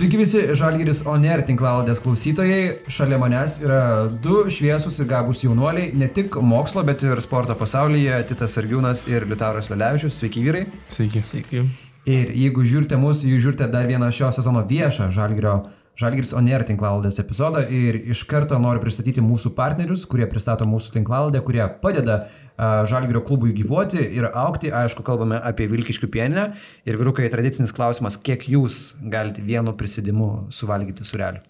Sveiki visi Žalgiris Oner tinklaladės klausytojai. Šalia manęs yra du šviesus ir gabus jaunuoliai, ne tik mokslo, bet ir sporto pasaulyje - Titas Argiūnas ir Liutauras Lelevičius. Sveiki vyrai. Sveiki. Sveiki. Ir jeigu žiūrite mus, jūs žiūrite dar vieną šio sezono viešą Žalgirio Žalgiris Oner tinklaladės epizodą ir iš karto noriu pristatyti mūsų partnerius, kurie pristato mūsų tinklaladę, kurie padeda Žalgirio klubui gyvuoti ir aukti. Aišku, kalbame apie Vilkiškių pieninę. Ir vyrukai, tradicinis klausimas, kiek jūs galite vienu prisidimu suvalgyti surelį?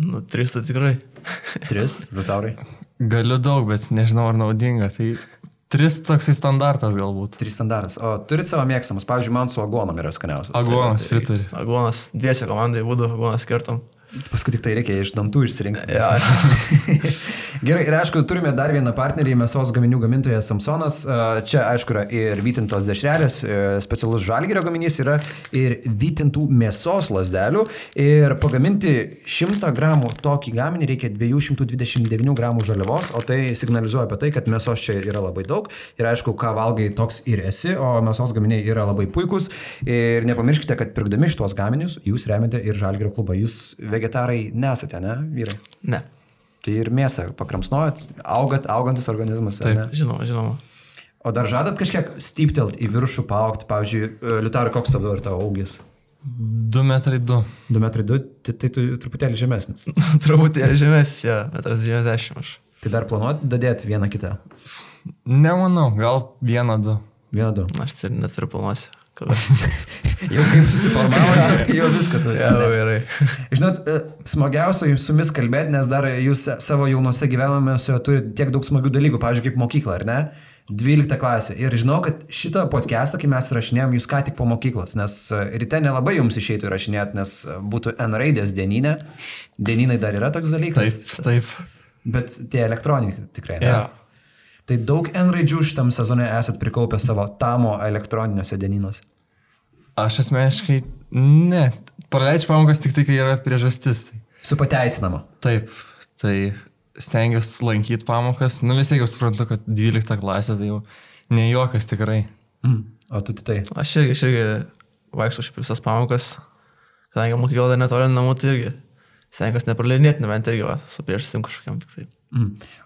Nu, tris tai tikrai. Tris, Liutaurai. Galiu daug, bet nežinau ar naudinga. Tai tris toksai standartas galbūt. Trys standartas. O turit savo mėgstamus, pavyzdžiui, man su agonom yra skaniausias. Aguonas pritari. Aguonas, dviese komandai būtų, aguonas skirtam. Paskui tik tai reikia iš dantų išsirinkti. Ja. Gerai, ir aišku, turime dar vieną partnerį, mėsos gaminių gamintojas Samsonas. Čia, aišku, yra ir vytintos dešrelės, e, specialus žalgerio gaminys yra ir vytintų mėsos lasdelių. Ir pagaminti 100 gramų tokį gaminį reikia 229 gramų žaliavos, o tai signalizuoja apie tai, kad mėsos čia yra labai daug. Ir aišku, ką valgai, toks ir esi, o mėsos gaminiai yra labai puikūs. Ir nepamirškite, kad pirkdami šitos gaminius, jūs remiate ir žalgerio klubą. Jūs vegetarai nesate, ne, vyrai? Ne. Tai ir mėsą pakramsnojat, augat, augantis organizmas. Taip. Žinoma, žinoma. O dar žadat kažkiek styptelt į viršų paaugti, pavyzdžiui, Liutarai, koks tavo ir tavo augis? 2 metrai 2. 2 metrai 2, tai, tai tu truputėlį žemesnis. Truputėlį žemesnis, jo, metras 90 aš. Tai dar planuot dadėti vieną kitą. Nemanau, gal 1-2. Vieną du. Aš ir neturiu planuose. Kada? Jau kaip susiformavo, jau viskas. Ja, jau gerai. Žinot, e, smagiausia su jumis kalbėti, nes dar jūs savo jaunuose gyvenimuose turite tiek daug smagių dalykų, pavyzdžiui, kaip mokykla, ar ne? 12 klasė. Ir žinau, kad šitą podcastą, kai mes rašinėjom, jūs ką tik po mokyklos, nes e, ryte nelabai jums išeitų rašinėti, nes e, būtų N raidės dieninė. Dieninai dar yra toks dalykas. Taip, taip. Bet tie elektroniniai tikrai. Ne? Ja. Tai daug N raidžių šitam sezone esat prikaupę savo tamo elektroniniuose dienynuose. Aš asmeniškai ne. Praleidžiu pamokas tik tai, kai yra priežastis. Tai. Su pateisinama. Taip, tai stengiuosi lankyti pamokas. Nu vis tiek jau suprantu, kad 12 klasė tai jau ne juokas tikrai. Mm. O tu tai. Aš irgi, aš irgi vaikščiau šiaip visas pamokas, kadangi mokykla dar netoli namų, tai irgi stengiuosi nepraleidinėti, nebent irgi va, su priežastim kažkokiam tik tai. Mm.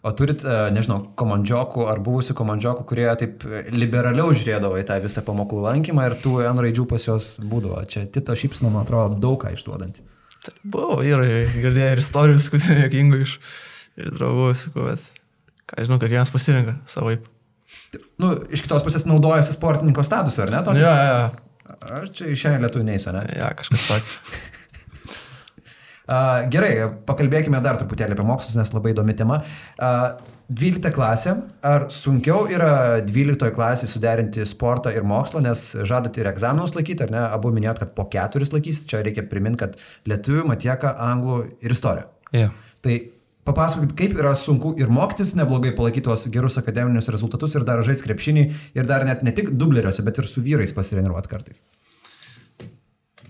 O turit, e, nežinau, komandžiokų ar buvusių komandžiokų, kurie taip liberaliau žiūrėdavo į tą visą pamokų lankymą ir tų N raidžių pas juos būdavo. Čia Tito šypsna, man atrodo, daug ką išduodanti. Tai buvo, vyrai, girdėjau ir istorijų, skutinių jokingų iš draugų, sakau, bet ką žinau, kiekvienas pasirinka savaip. Nu, iš kitos pusės naudojasi sportininko statusu, ar ne? Ja, tokius? ja, Ar čia šiandien lietuvių neįsiu, ne? ja, kažkas tokio. Gerai, pakalbėkime dar truputėlį apie mokslus, nes labai įdomi tema. A, 12 klasė. Ar sunkiau yra 12 klasė suderinti sportą ir mokslą, nes žadat ir egzaminus laikyti, ar ne? Abu minėjot, kad po keturis laikysit. Čia reikia priminti, kad lietuvių, matieka, anglų ir istorija. Ja. Tai papasakokit, kaip yra sunku ir mokytis, neblogai palaikyti tuos gerus akademinius rezultatus ir dar žaisti krepšinį ir dar net ne tik dubleriuose, bet ir su vyrais pasitreniruoti kartais.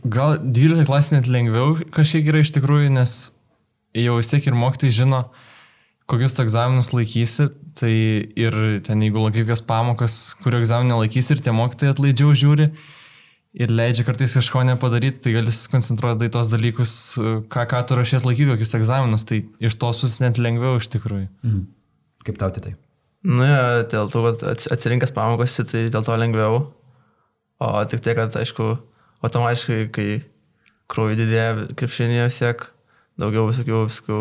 Gal 12 klasė net lengviau kažkiek yra iš tikrųjų, nes jau vis tiek ir mokytojai žino, kokius tu egzaminus laikysi, tai ir ten jeigu laikai kokias pamokas, kurio egzaminą laikysi ir tie mokytojai atlaidžiau žiūri ir leidžia kartais kažko nepadaryti, tai gali susikoncentruoti į tos dalykus, ką, ką tu rašies laikyti, kokius egzaminus, tai iš tos pusės net lengviau iš tikrųjų. Mhm. Kaip tau tai? Nu, ja, dėl to, kad ats- atsirinkęs pamokas, tai dėl to lengviau. O tik tai, kad, aišku, automatiškai, kai krūvį didėja krepšinėje vis tiek, daugiau visokių, visokių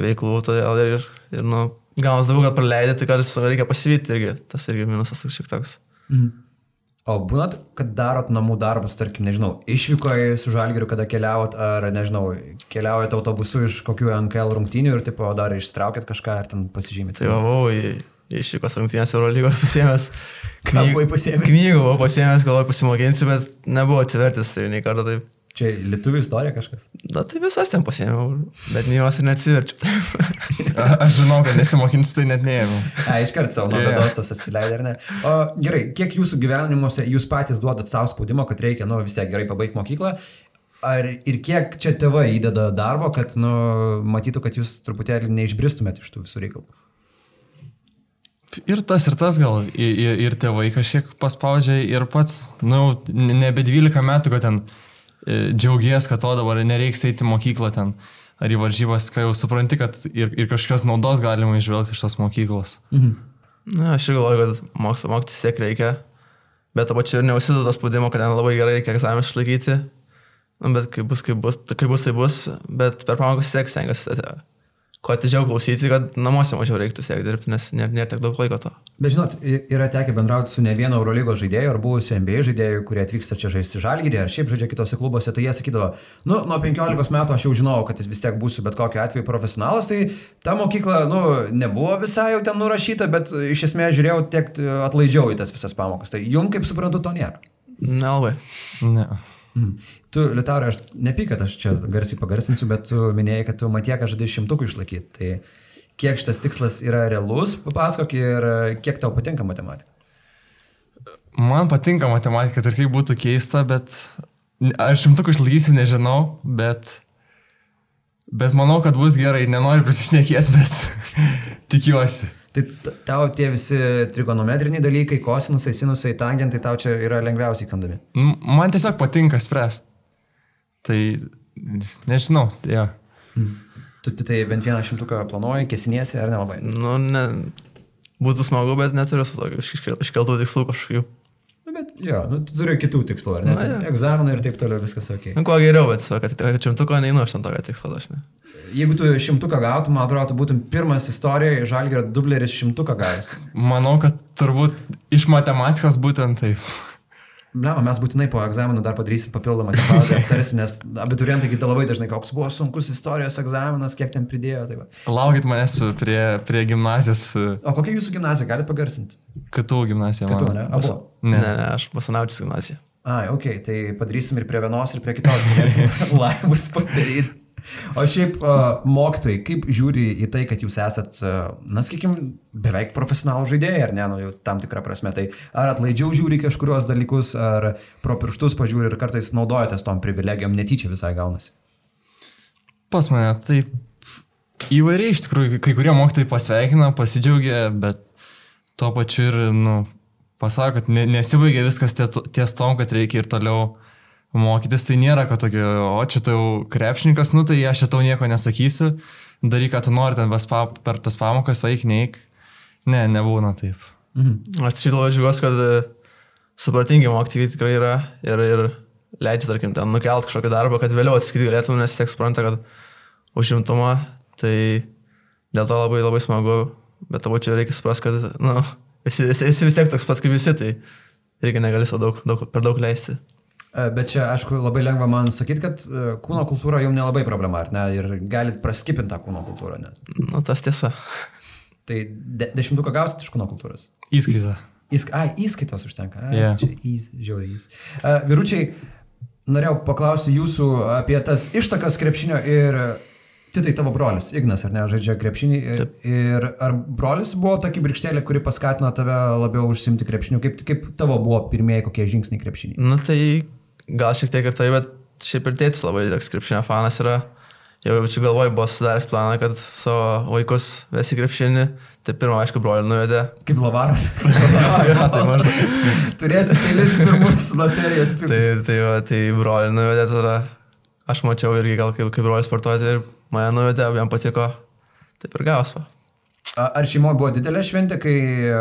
veiklų, todėl ir, ir nu, gaunas daugiau, kad praleidai, tai kartais reikia pasivyti irgi, tas irgi minusas toks šiek toks. Mhm. O būnat, kad darot namų darbus, tarkim, nežinau, išvykoje su žalgiriu, kada keliaujat, ar, nežinau, keliaujat autobusu iš kokių NKL rungtynių ir, tipo, dar ištraukėt kažką ar ten pasižymėt. Tai va, buvau į išvykos rungtynės Eurolygos pasėmęs. Ką buvai pasiėmęs? Knygų buvau pasėmęs, galvoju pasimokinsiu, bet nebuvo atsivertęs, tai nei kartą taip. Čia lietuvių istorija kažkas. Na tai visas ten pasėmiau, bet nei jos ir neatsiverčiau. Aš žinau, kad nesimokinsi, tai net neėmiau. A, iškart savo nuo bėdos tas atsileidė, ar ne? O gerai, kiek jūsų gyvenimuose jūs patys duodat savo spaudimo, kad reikia, nu, vis tiek gerai pabaigti mokyklą? Ar ir kiek čia tėvai įdeda darbo, kad, nu, matytų, kad jūs truputėlį neišbristumėt iš tų visų reikalų? Ir tas, ir tas gal, ir, ir, ir tėvai kažkiek paspaudžia, ir pats, nu, ne- nebe 12 metų, kad ten e, džiaugies, kad to dabar nereiks eiti mokyklą ten ar į varžybas, kai jau supranti, kad ir, ir kažkokios naudos galima išvelgti iš tos mokyklos. Mhm. Na, aš ir galvoju, kad mokslo mokytis tiek reikia, bet to pačiu ir neusidu to spaudimo, kad ten labai gerai reikia egzaminus išlaikyti. Nu, bet kaip bus, kaip bus, kaip bus, tai bus, bet per pamokas tiek stengiuosi, kuo atidžiau klausyti, kad namuose mažiau reiktų siekti dirbti, nes nėra, nėra tiek daug laiko to. Bet žinot, yra tekę bendrauti su ne vieno Eurolygos žaidėju ar buvusiu NBA žaidėju, kurie atvyksta čia žaisti žalgyrį ar šiaip žaidžia kitose klubuose, tai jie sakydavo, nu, nuo 15 metų aš jau žinojau, kad vis tiek būsiu bet kokiu atveju profesionalas, tai ta mokykla, nu, nebuvo visai jau ten nurašyta, bet iš esmės žiūrėjau tiek atlaidžiau į tas visas pamokas. Tai jum, kaip suprantu, to nėra. Nelabai. Ne. Mhm. Tu, Liutaurai, aš nepyk, kad aš čia garsiai pagarsinsiu, bet tu minėjai, kad tu matieką žadai šimtukų išlaikyti. Tai kiek šitas tikslas yra realus, papasakok ir kiek tau patinka matematika. Man patinka matematika, ir kaip būtų keista, bet ar šimtukų išlaikysiu, nežinau, bet, bet manau, kad bus gerai, nenoriu prisišnekėti, bet tikiuosi. Tai tau tie visi trigonometriniai dalykai, kosinusai, sinusai, tangentai tau čia yra lengviausiai kandami. Man tiesiog patinka spręsti. Tai nežinau, tai jo. Tu, tu tai bent vieną šimtuką planuoji, kesiniesi ar nelabai? Nu, ne, būtų smagu, bet neturiu su tokiu iškel- iškeltų tikslų kažkokių. Nu, bet jo, nu, tu turi kitų tikslų, ar ne? Na, jo. Egzaminai ir taip toliau viskas ok. Nu, kuo geriau, bet tiesiog, kad šimtuko neinu aš ant tokio tikslo dažnai. Jeigu tu šimtuką gautum, man atrodo, tu būtum pirmas istorijoje žalgerio dubleris šimtuką gavęs. Manau, kad turbūt iš matematikos būtent taip. Blema, mes būtinai po egzaminų dar padarysim papildomą detalę, aptarsim, nes abiturientai kita labai dažnai, koks buvo sunkus istorijos egzaminas, kiek ten pridėjo. Tai va. Laukit manęs prie, prie gimnazijos, o kokia jūsų gimnazija, galite pagarsinti? kitų gimnazija. Kitų, mano. ne? Abu. Ne, Ne. ne, aš pasanaučius gimnaziją. Ai, ok, tai padarysim ir prie vienos, ir prie kitos. galėsim Laimus padaryti. O šiaip uh, mokytojai, kaip žiūri į tai, kad jūs esat, uh, na, sakykime, beveik profesionalų žaidėjai, ar ne, nu, jau tam tikrą prasme, tai ar atlaidžiau žiūri kažkurios dalykus, ar pro pirštus pažiūri ir kartais naudojatės tom privilegijom, netyčia visai gaunasi. Pas mane taip įvairiai iš tikrųjų, kai kurie mokytojai pasveikina, pasidžiaugia, bet tuo pačiu ir, nu, pasako, kad ne, nesibaigia viskas tie- ties tom, kad reikia ir toliau mokytis, tai nėra, kad tokio, o čia tau krepšininkas, nu tai aš tau nieko nesakysiu, daryk, ką tu nori ten pa, per tas pamokas, eik, neik. Ne, nebūna taip. Mhm. Labai džiugiuosi, kad e, supratingi mokytojai tikrai yra ir, ir leidžia, tarkim, ten nukelt kažkokį darbą, kad vėliau atsiskaityti galėtum, nes tiek supranta, kad užimtumą, tai dėl to labai labai smagu, bet tavo čia reikia suprasti, kad, na, nu, esi, esi, esi vis tiek toks pat kaip visi, tai reikia negali savo daug, daug, per daug leisti. E, Bet čia, aišku, labai lengva man sakyti, kad e, kūno kultūra jums nelabai problema, ar ne? Ir galit praskipinti tą kūno kultūrą net. Nu, tas tiesa. Tai de dešimtuką gausit iš kūno kultūros. Įskaita. Įsk ai, įskaitos užtenka. Ai, Jo. Čia įs, žiauriais. Uh, vyručiai, norėjau paklausti jūsų apie tas ištakas krepšinio ir Titai tavo brolis, Ignas, ar ne, žaidžia krepšinį. Ir, ir ar brolis buvo ta kibirkštėlė, kuri paskatino tave labiau užsimti krepšiniu? Kaip, kaip tavo buvo pirmieji kokie žingsniai krepšinį? Nu, tai gal šiek tiek ir tai, bet šiaip ir tėtis labai toks krepšinio fanas yra. Jau čia galvoj buvo sudaręs planą, kad savo vaikus vesi krepšinį. Tai pirmą, aišku, brolį nuvedė. Kaip lavaras. Ja, tai maždaug. Turėsi kelis pirmus loterijos Tai, pinigus. tai, va, tai brolį nuvedė, tada aš mačiau irgi gal kaip, kaip brolis sportuoti ir mane nuvedė, jam patiko. Taip ir gavos. va. Ar šeimoje buvo didelė šventė, kai e,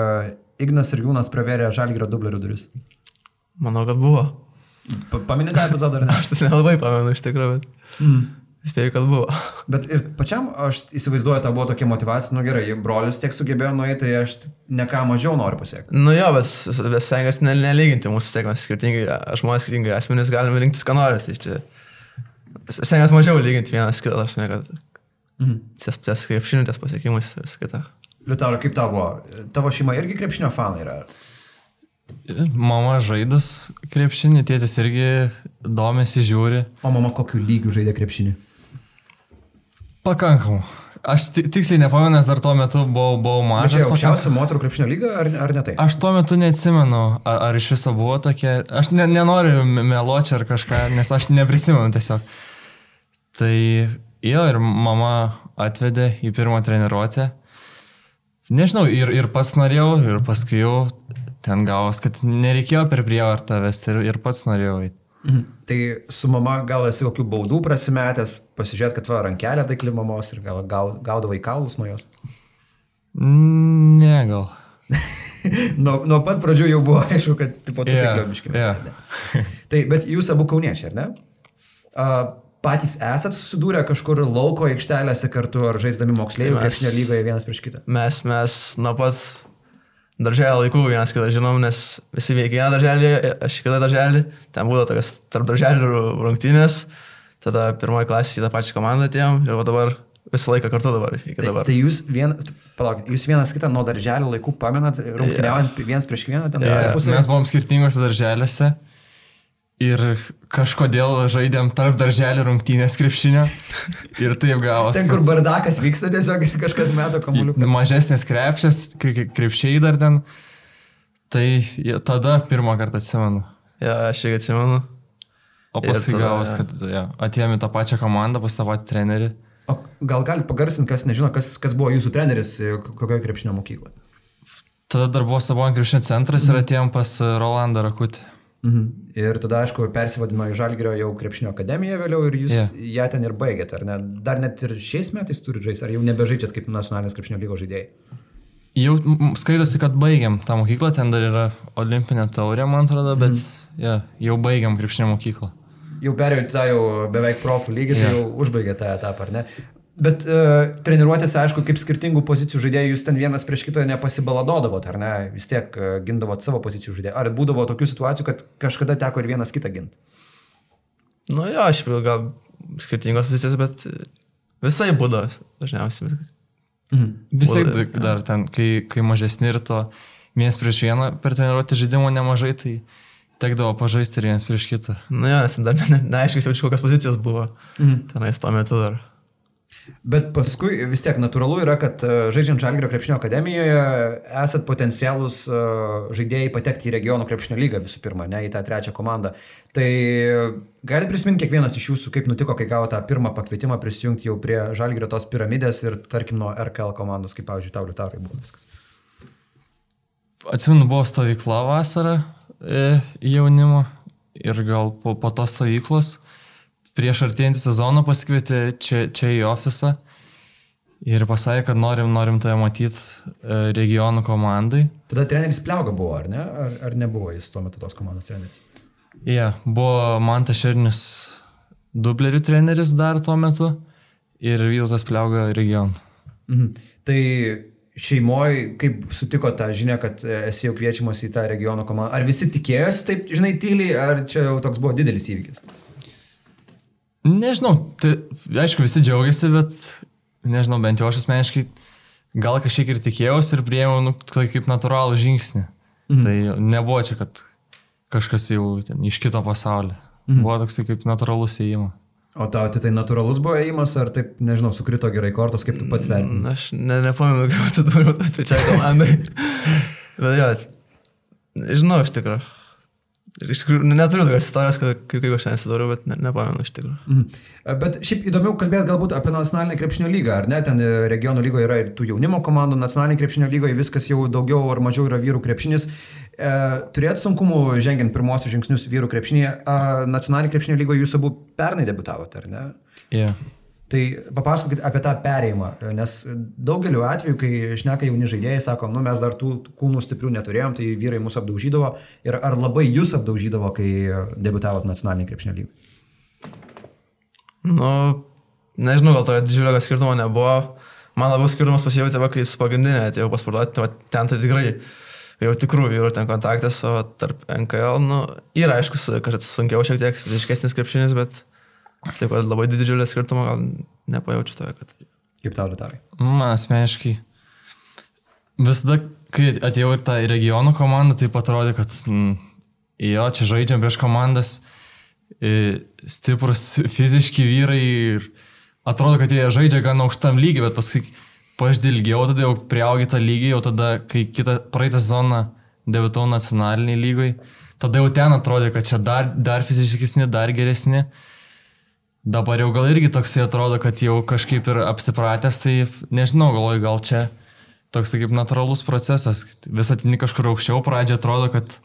Ignas ir Jūnas pravėrė žalgyro dublerių duris? Manau, kad buvo. Pa- Paminė tą epizodą ar ne? Aš tai nelabai pamenu iš tikrųjų, bet Mm. spėjau, kad buvo. Bet ir pačiam, aš įsivaizduoju, ta buvo tokia motivacija, nu gerai, brolis tiek sugebėjo nueiti, tai aš ne ką mažiau noriu pasiekti. Nu jo, bet, bet stengiasi ne, nelyginti mūsų sėkmės skirtingai, žmonės skirtingai asmenys galime rinktis, ką nori. Tai čia stengiasi mažiau lyginti vienas kitą, aš ne, kad Mhm. ties, ties krepšiniu, ties pasiekimais ir visą kitą. Liutauro, kaip tau buvo? Tavo šeima irgi krepšinio fanai yra? Mama žaidus krepšinį, tėtis irgi domisi, žiūri. O mama kokiu lygiu žaidė krepšinį? Pakankamų. Aš ti- tiksliai nepamenu, nes dar tuo metu buvau, buvau mažas. aukščiausia moterų krepšinio lyga, ar, ar ne tai? Aš tuo metu neatsimenu, ar, ar iš viso buvo tokia. Aš ne, nenoriu me- meluoti ar kažką, nes aš neprisimenu tiesiog. Tai jo, ir mama atvedė į pirmą treniruotę. Nežinau, ir, ir pats norėjau, ir paskui jau ten gavos, kad nereikėjo per prievartą vesti ir, ir pats norėjau eiti. Mhm. Tai su mama gal esi kokių baudų prasimetęs, pasižiūrėt, kad va rankelė taikli mamos ir gal gau- gaudavai kaulus nuo jos. Ne, gal. nuo, nuo pat pradžių jau buvo aišku, kad tipo tu yeah, tikliau jo. biškai. Tai, bet jūs abu kauniečiai, ar ne? A, patys esat susidūrę kažkur lauko aikštelėse kartu ar žaisdami moksleivių Tai krepšinio lygoje vienas prieš kitą? Mes, mes nuo pat darželio laikų vienas kitą žinom, nes visi veikia vieną darželį, aš kitą darželį, ten būdavo tokias tarp darželių rungtynės, tada pirmoji klasė į tą pačią komandą atėjom ir dabar visą laiką kartu dabar, Tai, dabar. tai jūs, vien, palaukit, jūs vienas kitą nuo darželio laikų pamenat, rungtyniaujant vienas prieš vieną ten jo. tarpusavy? Mes buvom skirtingose darželiuose ir kažkodėl žaidėm tarp darželio rungtynės krepšinio ir taip gavosi. Ten, kur bardakas vyksta tiesiog ir kažkas meto kamuoliuką. Mažesnės krepšės, kre- kre- krepšiai dar ten. Tai tada pirmą kartą atsimenu. Ja, aš irgi atsimenu. O Ir paskui tada, gavos, kad ja, atėjome tą pačią komandą, pas tą patį trenerį. O gal galit pagarsinti, kas nežino, kas, kas buvo jūsų treneris, e, kokioje krepšinio mokykloje? Tada dar buvo Sabonio krepšinio centras ir atėjom pas Rolandą Rakutį. Mhm. Ir tada, aišku, persivadino į Žalgirio jau krepšinio akademiją vėliau ir jūs yeah. Ją ten ir baigėte, ar ne? Dar net ir šiais metais turite žaisti, ar jau nebežaidžiat kaip nacionalinės krepšinio lygos žaidėjai? Jau skaitosi, kad baigiam tą mokyklą, ten dar yra olimpinė taurė, man atrodo, bet mm. ja, jau baigiam krepšinio mokyklą. Jau perėjau tą jau beveik profų lygį, tai Jo. jau užbaigė tą etapą, ar ne? Bet uh, treniruotėse, aišku, kaip skirtingų pozicijų žaidėjai, jūs ten vienas prieš kitą nepasibaladodavot, ar ne? Vis tiek uh, gindavot savo pozicijų žaidėjai. Ar būdavo tokių situacijų, kad kažkada teko ir vienas kitą ginti? Nu jo, aš jau gal skirtingos pozicijos, bet visai būdavo dažniausiai. Mhm. Visai Būdavo, dar, ten, kai, kai mažesni ir to vienas prieš vieną per treniruotę žaidimo nemažai, tai tekdavo pažaisti ir vienas prieš kitą. Nu jo, nes dar ne- ne- neaiškiai jaučiu, kokios pozicijos buvo. Mhm. Tenais tuo metu dar. Bet paskui vis tiek natūralu yra, kad e, žaidžiant Žalgirio krepšinio akademijoje esat potencialus e, žaidėjai patekti į regionų krepšinio lygą visų pirma, ne į tą trečią komandą. Tai galite prisiminti kiekvienas iš jūsų, kaip nutiko, kai gavo tą pirmą pakvietimą prisijungti jau prie Žalgirio tos piramidės ir tarkim nuo RKL komandos, kaip pavyzdžiui, tau liutarai buvo viskas. Atsimenu, buvo stovykla vasarą e, jaunimo ir gal po, po tos stovyklos prieš artėjantį sezoną pasikvietė čia, čia į ofisą ir pasakė, kad norim, norim tave matyti e, regionų komandai. Tada treneris Pliauga buvo, ar ne? Ar, ar nebuvo jis tuo metu tos komandos treneris? Jie, yeah, buvo Mantas Šernis dublerių treneris dar tuo metu ir Vytautas Pliauga regionų. Mhm. Tai šeimoje, kaip sutiko tą žinią, kad e, esi jau kviečiamas į tą regiono komandą? Ar visi tikėjosi taip, žinai, tyliai, ar čia jau toks buvo didelis įvykis? Nežinau, tai aišku, visi džiaugiasi, bet nežinau, bent jau aš asmeniškai gal kažkiek ir tikėjausi ir priėmiau nu, tai kaip natūralų žingsnį. Mhm. Tai nebuvo čia, kad kažkas jau ten iš kito pasaulio. Mhm. Buvo toksai kaip natūralus įėjimas. O tau tai, tai natūralus buvo ėjimas, ar taip, nežinau, sukrito gerai kortos, kaip tu pats vertini? Na, Aš ne, nepamenu, kaip atsidūriau tai trečiai komandai. Bet jo, žinau iš tikrųjų. Ir iš tikrųjų, nu, neturiu tokios istorijos, kad kaip, kaip aš ten atsidūriau, bet ne, nepamenu iš tikrųjų. Mhm. Bet šiaip įdomiau kalbėti galbūt apie nacionalinę krepšinio lygą, ar ne? Ten e, regiono lygoje yra ir tų jaunimo komandų, nacionalinė krepšinio lygoje viskas jau daugiau ar mažiau yra vyrų krepšinis. E, turėt sunkumų žengiant pirmosius žingsnius vyrų krepšinėje. E, nacionalinė krepšinio lygoje jūs abu pernai debutavote, ar ne? Yeah. Tai papasakokit apie tą perėjimą, nes daugeliu atveju, kai šneka jauni žaidėjai, sako, nu mes dar tų kūnų stiprių neturėjom, tai vyrai mus apdaužydavo. Ir ar labai jūs apdaužydavo, kai debutavot nacionalinį krepšinio lygį? Nu, nežinau, gal tokio didžiulio skirtumo nebuvo. Man labiau skirtumas pasijauti, va, kai su pagrindinė atėjau pasportuoti, tai ten tai tikrai jau tikrų vyrų ten kontaktas, o tarp NKL, nu, yra aišku, kad sunkiau šiek tiek, fiziškesnis krepšinis, bet taip pat labai didžiulio skirtumo gal nepajaučiu to, kad... Kaip tau, Liutarai? Man asmeniškai visada, kai atėjau į tą regionų komandą, tai atrodė, kad mm, jo, čia žaidžiam prieš komandas, e, stiprus fiziški vyrai ir atrodo, kad jie žaidžia gan aukštam lygiai, bet paskui paždilgiau, tada jau priaugi tą lygį, jau tada, kai kitą praeitą sezoną debitau nacionaliniai lygai, tada jau ten atrodė, kad čia dar, dar fiziškesni, dar geresni. Dabar jau gal irgi toksai atrodo, kad jau kažkaip ir apsipratęs, tai nežinau, galvoju, gal čia toks kaip natūralus procesas. Vis atini kažkur aukščiau, pradžia atrodo, kad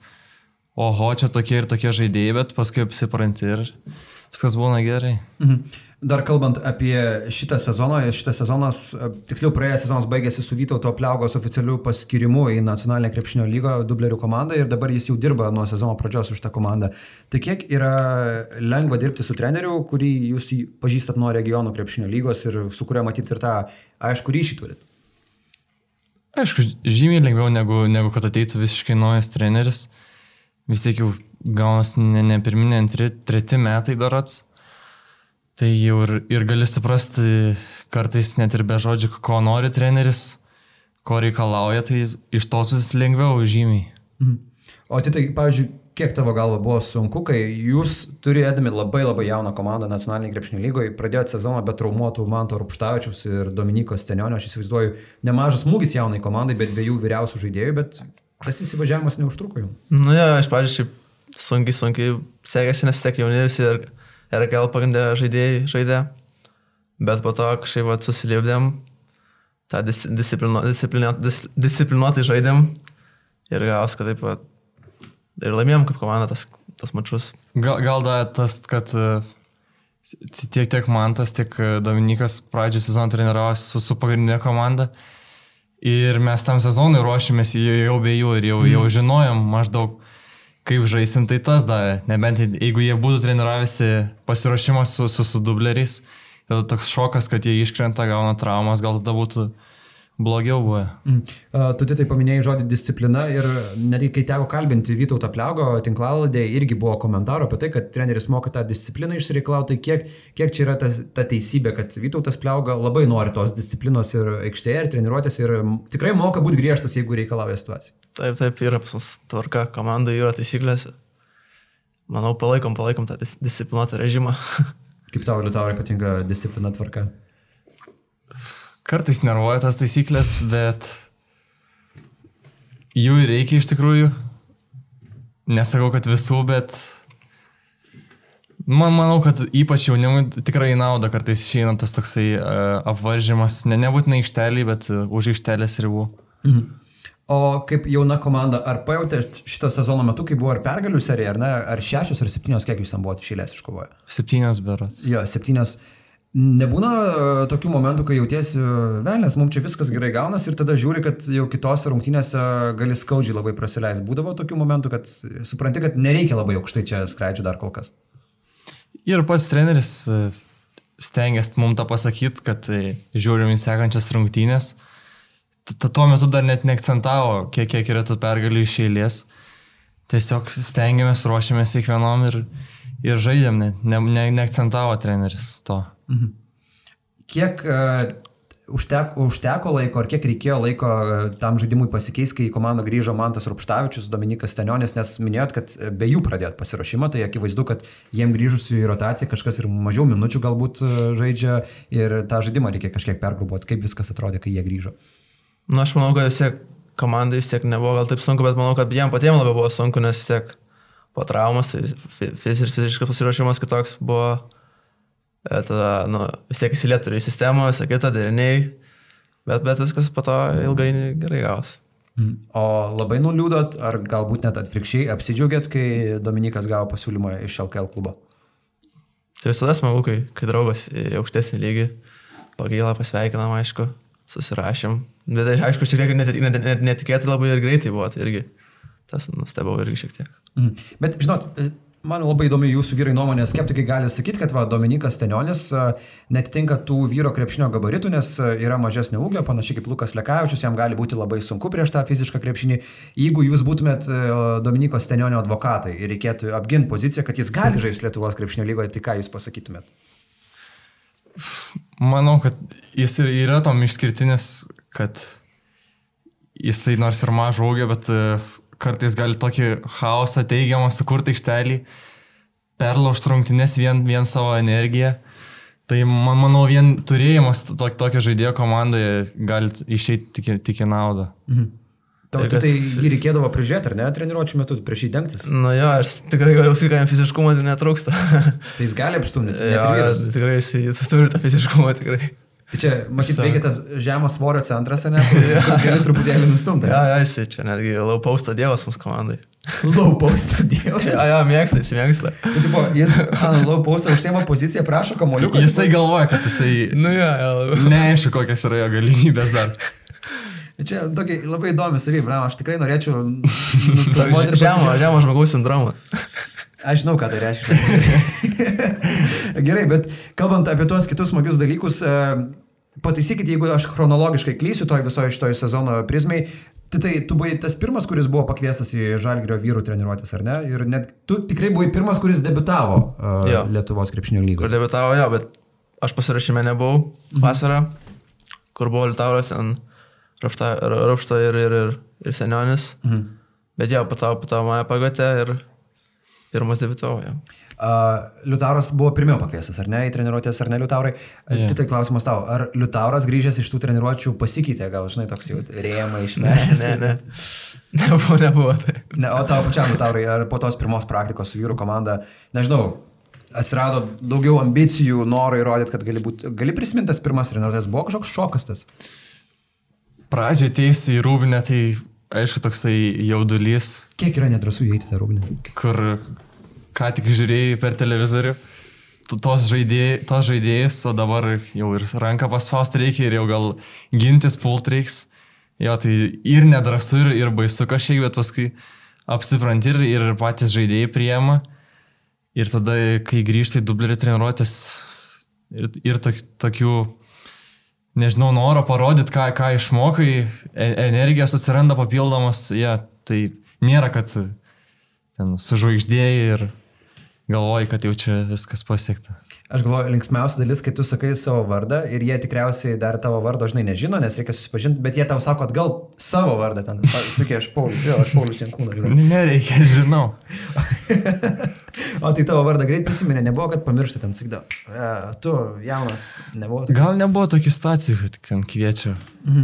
oho, čia tokie ir tokie žaidėjai, bet paskui apsipranti ir viskas būna gerai. Mhm. Dar kalbant apie šitą sezoną, šitas sezonas, e, tiksliau praėjęs sezonas baigėsi su Vytauto Pliaugos oficialiu paskirimu į nacionalinę krepšinio lygą dublerių komandą ir dabar jis jau dirba nuo sezono pradžios už tą komandą. Tai kiek yra lengva dirbti su treneriu, kurį jūs pažįstat nuo regionų krepšinio lygos ir su kuriuo matyti ir tą aišku ryšį turit? Aišku, žymiai lengviau negu, negu kad ateitų visiškai naujas treneris. Vis tiek jau gaunasi ne, ne pirminė, antri, treti metai berots. Tai jau ir, ir gali suprasti kartais net ir be žodžių, ko nori treneris, ko reikalauja, tai iš tos vis lengviau žymiai. Mhm. O tai, tai, pavyzdžiui, kiek tavo galva buvo sunku, kai jūs turėdami labai labai jauną komandą nacionaliniai krepšinio lygoje, pradėjote sezoną be traumuotų Manto Rupštavičius ir Dominikos Stenionio, aš įsivaizduoju, nemažas smūgis jaunai komandai, bet dviejų vyriausių žaidėjų, bet tas įsivažiavimas neužtruko jums. Nu jo, iš pradžių šiaip sunkiai, sunkiai sekėsi, nes tiek jaunėlis ir RKL pagrindė žaidėjai žaidė, bet po to kažkaip susilipdėm, tą dis, disciplinu, disciplinu, dis, disciplinuotai žaidėm ir gavos, kad taip pat ir laimėjom kaip komanda tas, tas mačius. Gal, gal da tas, kad e, tiek, tiek Mantas, tiek e, Dominikas pradžio sezoną treniravosi su, su pagrindinė komanda. Ir mes tam sezonui ruošėmės jau, jau be jų ir jau, jau žinojom maždaug, kaip žaisim, tai tas davė. Nebent jeigu jie būtų treniravęsi pasiruošimą su, su, su dubleriais, toks šokas, kad jie iškrenta, gauna traumas, gal tada būtų blogiau buvę. Mm. Tu tai paminėjai žodį disciplina ir netgi kai teko kalbinti Vytautą Pliaugo tinklaladėje, irgi buvo komentarų apie tai, kad treneris moka tą discipliną išsireikalauti. Tai kiek, kiek čia yra ta, ta teisybė, kad Vytautas Pliauga labai nori tos disciplinos ir aikštėje, ir treniruotės, ir tikrai moka būti griežtas, jeigu reikalauja situacija. Taip, taip, yra pas mus tvarka, komandai yra taisyklės. Manau, palaikom, palaikom tą dis disciplinuotą režimą. Kaip tau, Liutaurai, patinka disciplina tvarka? Kartais nervuoja tas taisyklės, bet jų reikia iš tikrųjų. Nesakau, kad visų, bet man manau, kad ypač jaunimui tikrai nauda kartais išeina tas toksai uh, apvaržymas, ne, nebūtinai aikštelį, bet uh, už aikštelės ribų. Mhm. O kaip jauna komanda, ar pajutėt šito sezono metu, kai buvo ar pergalių serija, ar ne, ar šešios ar septynios, kiek jūs ten buvote išėlės iškovoję? Septynios beras. Jo, septynios. Nebūna e, tokių momentų, kai jautiesi, velnės, mums čia viskas gerai gaunas ir tada žiūri, kad jau kitose rungtynėse gali skaudžiai labai prasileisti. Būdavo tokių momentų, kad supranti, kad nereikia labai aukštai čia skraidžių dar kol kas. Ir pats treneris e, stengiasi mums tą pasakyti, kad e, žiūrim į sekančias rungtynės. Tuo metu dar net neakcentavo, kiek, kiek yra tų pergalių iš eilės. Tiesiog stengiamės, ruošiamės kiekvienom ir, ir žaidėm, ne, ne, ne, neakcentavo treneris to. Mhm. Kiek uh, užteko, užteko laiko, ar kiek reikėjo laiko uh, tam žaidimui pasikeisti, kai į komandą grįžo Mantas Rupštavičius, Dominikas Stenionis, nes minėjot, kad be jų pradėt pasirašymą, tai akivaizdu, kad jiem grįžus į rotaciją kažkas ir mažiau minučių galbūt žaidžia ir tą žaidimą reikia kažkiek pergrubuoti, kaip viskas atrodė, kai jie grįžo. Na, nu, aš manau, kad vis tiek komandai vis tiek nebuvo gal taip sunku, bet manau, kad jiem patiems labiau buvo sunku, nes tiek po traumas, fiziškas pasiruošimas kitoks buvo E, tada, nu, vis tiek įsilieturiu į sistemą, visą kitą, deriniai, bet, bet viskas po to ilgai gerai gaus. Mm. O labai nuliūdot, ar galbūt net atvirkščiai apsidžiaugiat, kai Dominikas gavo pasiūlymą iš LKL klubo? Tai visada smagu, kai, kai draugas į aukštesnį lygį, pagailą pasveikinam, aišku, susirašėm. Bet aišku, šiek tiek net, net, net, netikėtai labai ir greitai buvo, tai irgi tas nustebau irgi šiek tiek. Mm. Bet žinot, Man labai įdomi jūsų vyrai nuomonė, skeptikai gali sakyti, kad va, Dominikas Tenionis netitinka tų vyro krepšinio gabaritų, nes yra mažesnio ūgio, panašiai kaip Lukas Lekavičius, jam gali būti labai sunku prieš tą fizišką krepšinį. Jeigu jūs būtumėt Dominikos Tenionio advokatai ir reikėtų apginti poziciją, kad jis gali žaisti Lietuvos krepšinio lygoje, tai ką jūs pasakytumėt? Manau, kad jis ir yra tom išskirtinis, kad jisai nors ir mažo ūgio, bet kartais gali tokį chaosą teigiamą sukurti aikštelį, perlaužti rungtynės vien, vien savo energiją. Tai man, manau, vien turėjimas to, tokio žaidėjo komandoje gali išeiti tik, tik į naudą. Mhm. Tau tai, tai jį reikėdavo prižiūrėti, ar ne, treniruočio metu prieš jį dengtis? Na nu jo, aš tikrai galiu sakyti, kad jam fiziškumo tai netrūksta. tai jis gali apstumdyti. Ja, ja, tikrai jis turi tą fiziškumą, tikrai. Tai čia, matyt, veikia tas žemo svorio centras, ne? kur Gali truputėlį nustumti. Ja, ja, jisai čia netgi postą dievas mūsų komandai. Post, dievas. Ja, ja, mėgsta, jis mėgsta. Tai, tipo, jis post užsiema poziciją, prašo kamoliuką. Jisai galvoja, kad jisai Nu, ja, ja. neaišku, kokias yra jo galimybės dar. Čia tokia labai įdomi savybė, na, aš tikrai norėčiau Žemo, žemo žmogaus sindromą. Aš žinau, ką tai reiškia. Gerai, bet kalbant apie tuos kitus smagius dalykus, e, pataisykit, jeigu aš chronologiškai klysiu toj visoje šitoj sezono prizmai. Tai, tai tu buvai tas pirmas, kuris buvo pakviestas į Žalgirio vyrų treniruotės, ar ne? Ir net tu tikrai buvai pirmas, kuris debitavo uh, Jo. Lietuvos krepšinio lygoje. Kur debitavo, jo, bet aš pasirašyme nebuvau vasarą, kur buvo Liutauras, ten Rapšta, Rapšta ir, ir, ir, ir Senionis. Mhm. Bet to, po to mane pagatė ir pirmas debitavo, jo. Uh, Liutauras buvo pirmiau pakviestas, ar ne, į treniruotės, ar ne Liutaurai? Yeah. Tai tai klausimas tau, ar Liutauras grįžęs iš tų treniruočių pasikeitė, gal, žinai, toks jau rėmai Ne, išmės? ne, ne. Nebuvo, nebuvo. Tai. Ne, o tavo pačiam, Liutaurai, ar po tos pirmos praktikos su vyrų komanda, nežinau, atsirado daugiau ambicijų, noro įrodyti, kad gali būti, gali prisiminti tas pirmas treniruotės, buvo kažkoks šokas tas. Pradžioje teisi į rūbinę, tai aišku toksai jaudulys, Kiek yra nedrasų įeiti tą rūbinę? kur ką tik žiūrėjai per televizorių. Tos, žaidėjai, tos žaidėjus, o dabar jau ir ranką paspausti reikia ir jau gal gintis pult reiks. Jo, tai ir nedrasu, ir, ir baisu kažkiek, bet paskui apsipranti ir, ir patys žaidėjai priema. Ir tada, kai grįžtai dublerį treniruotis ir, ir tok, tokių, nežinau, noro parodyti, ką, ką išmokai, e- energijos atsiranda papildomas, ja, tai nėra, kad ten sužvaigždėjai ir galvoji, kad jau čia viskas pasiekta. Aš galvoju, linksmiausia dalis, kai tu sakai savo vardą ir jie tikriausiai dar tavo vardo, žinai, nežino, nes reikia susipažinti, bet jie tau sako atgal savo vardą ten. Sakė, aš Paulius, jo, aš Paulius Jankūnas. Nereikia, žinau. O tai tavo vardą greit prisiminė, nebuvo, kad pamiršti ten, sakydavo, e, tu jaunas, nebuvo. taip? Gal nebuvo tokių situacijų, kad ten kviečia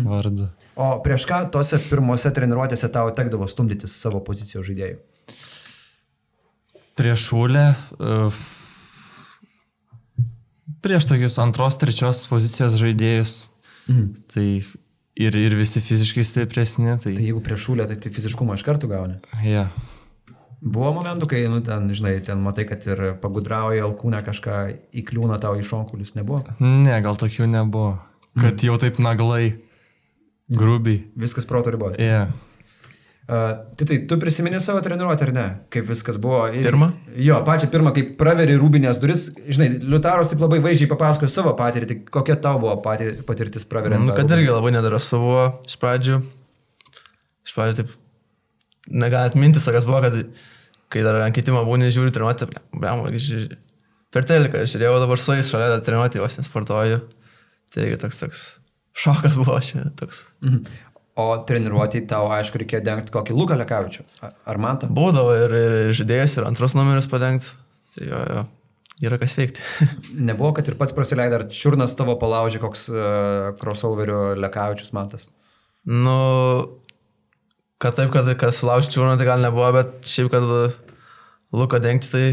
vardu. O prieš ką tose pirmose treniruotėse tau tekdavo stumdytis savo pozicijos žaidėjų? Prieš šūlę, uh, prieš tokius antros, trečios pozicijos žaidėjus, Mhm. tai ir, ir visi fiziškai stipresni, tai, Tai jeigu prieš šūlę, tai, tai fiziškumą iš karto gauni. ja. Buvo momentų, kai, nu, ten, žinai, ten matai, kad ir pagudrauja alkūnę kažką įkliūna tau į šonkulius, nebuvo. Ne, gal tokių nebuvo. Kad jau taip naglai, grubiai. Viskas proto ribos. Ja. Tai, tai tu prisimeni savo treniruotę ar ne? Kaip viskas buvo? Ir, Pirmą? Jo, pačią pirmą, kai praveri rūbinės duris, žinai, Liutaros taip labai vaizdžiai papasakojo savo patirtį, kokia tau buvo pati, patirtis praveriant. Nu, tą kad irgi labai nedrasu buvo iš pradžių. Iš pradžių taip, negalit mintis tokias buvo, kad kai dar ant kitimo būni žiūri treniruotę, blem, per teliką žiūrėjau dabar su jais šalia treniruotę, vos nesportuoju. Tai irgi toks toks šokas buvo čia toks. Mhm. O treniruotį tau, aišku, reikėjo dengti kokį Luką Lekavičių. Ar man tą? Būdavo ir, ir, žaidėjas, ir antros numerius padengti. Tai jo, jo, yra kas veikti. Nebuvo, kad ir pats prasileidai, ar čiurnas tavo palaužė koks uh, crossoverio Lekavičius matas. nu, kad taip, kad, kad sulaužti čiūną, tai gal nebuvo, bet šiaip, kad luko dengti, tai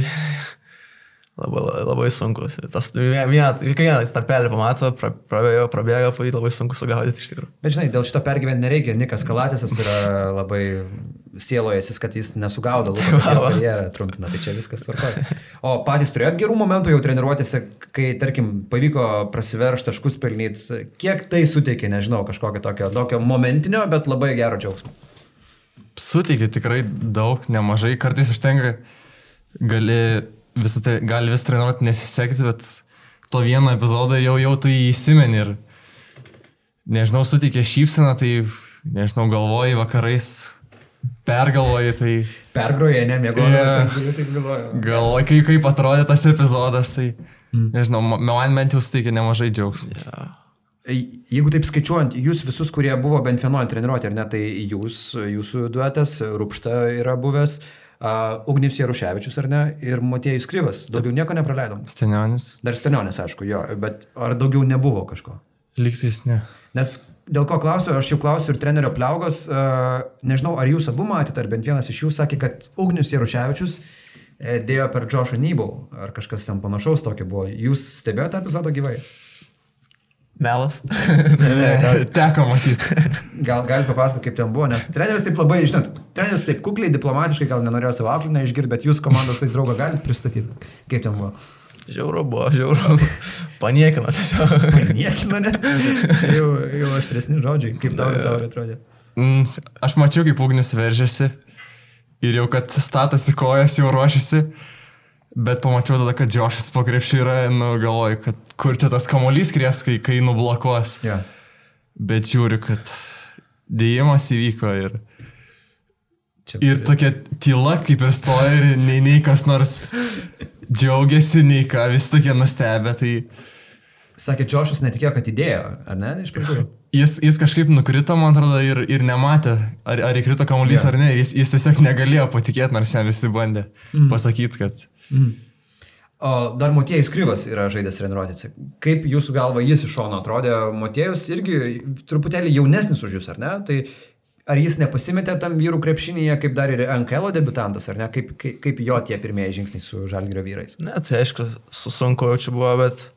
labai, labai sunku. Tas vieną, kiekvieną tarpelį pamato, pra- prabėgo, prabėga, po jį labai sunku sugaudyti iš tikrųjų. Bet žinai, dėl šito pergyventi nereikia. Nikas Kalatisas yra labai sielojęsis, kad jis nesugaudo va. karjerą trumpina, tai čia viskas tvarkoja. O patys turėjot gerų momentų jau treniruotėse, kai, tarkim, pavyko prasiveršti taškus pelnyti. Kiek tai suteikė, nežinau, kažkokio tokio, tokio momentinio, bet labai gero džiaugsmo. Suteikia tikrai daug, nemažai. Kartais užtenka, gali visą tai, gali vis treniruoti nesisekti, bet to vieno epizodo jau, jau tu jį įsimeni ir, nežinau, suteikia šypseną, tai, nežinau, galvoji vakarais, pergalvoji, tai Pergroja, ne, mėgodamas, yeah. taip galvoju. galvoji, kaip, kaip atrodė tas epizodas, tai, nežinau, ma- man bent jau suteikia nemažai džiaugsmo. Ja. Jeigu taip skaičiuojant, jūs visus, kurie buvo bent vienoje treniruotėje, ar ne, tai jūs, jūsų duetas, Rūpšta yra buvęs, uh, Ugnis Jaruševičius, ar ne, ir Motiejus Kryvas. Daugiau nieko nepraleidom. Stenionis, Dar Stanionis, aišku, jo, bet ar daugiau nebuvo kažko? lygtais ne. Nes dėl ko klausiu, aš jau klausiu ir trenerio Pliaugos, uh, nežinau, ar jūs abu matėte, ar bent vienas iš jų sakė, kad Ugnius Jaruševičius e, dėjo per Džošą Nybau, ar kažkas ten panašaus tokio buvo. Jūs stebėjote epizodą gyvai? Melas. Teko matyti. Gal galite papasakoti, kaip ten buvo, nes treneris taip labai, žinot, treneris taip kukliai, diplomatiškai gal nenorėjo savo auklį išgirti, bet jūs komandos tai draugą galite pristatyti. Kaip ten buvo? Žiauru buvo, žiauru. Paniekino tiesiog. Niekina, ne? Jau, jau aštresni žodžiai, kaip tau, tau atrodė. Mm, aš mačiau, kaip ugnis veržėsi ir jau kad statosi kojas, jau ruošiasi. Bet pamačiau tada, kad Džošas po krepšių yra, nu galvoju, kad kur čia tas kamolys kries, kai, kai nublokuos. Yeah. Bet žiūriu, kad dėjimas įvyko ir, Čia ir tokia tyla kaip ir stoja ir nei, nei kas nors džiaugiasi, nei ką, visi tokie nustebę. Tai Sakė, Džošas netikėjo, kad įdėjo, ar ne, iš pradžių? jis, jis kažkaip nukrito, man atrodo, ir, ir nematė, ar, ar įkrito kamuolys Jo. ar ne. Jis, jis tiesiog negalėjo patikėti, nors jam visi bandė pasakyti, kad... O dar Motiejus Kryvas yra žaidęs treniruotėse. Kaip jūsų galva jis iš šono atrodė? Motiejus irgi truputėlį jaunesnis už jūs, ar ne? Tai ar jis nepasimetė tam vyrų krepšinėje, kaip dar ir NKL debutantas, ar ne? Kaip, kaip, kaip jo tie pirmieji žingsniai su žalgyrio vyrais? Ne, tai aišku, su sunku jau čia buvo, bet,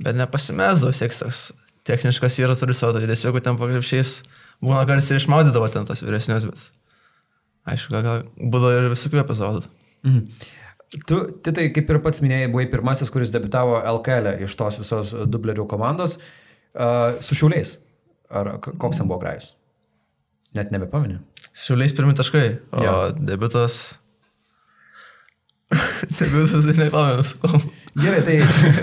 bet nepasimesdavo, toks techniškas yra, turi savo judesių, jeigu ten pakrepšiais. Būna kartais ir išmaudydavo ten tas vyresnius, bet aišku, gal, gal būdavo ir visokių epizodų. Mhm. Tu, Titai, kaip ir pats minėjai, buvai pirmasis, kuris debitavo LKL iš tos visos dublerių komandos uh, su šiuliais. Ar koks ten buvo grajus? Net nebepamenu. Šiuliais pirmi taškai, o Jo. debiutas. debiutas, tai nepamenu, su kuo. Gerai, tai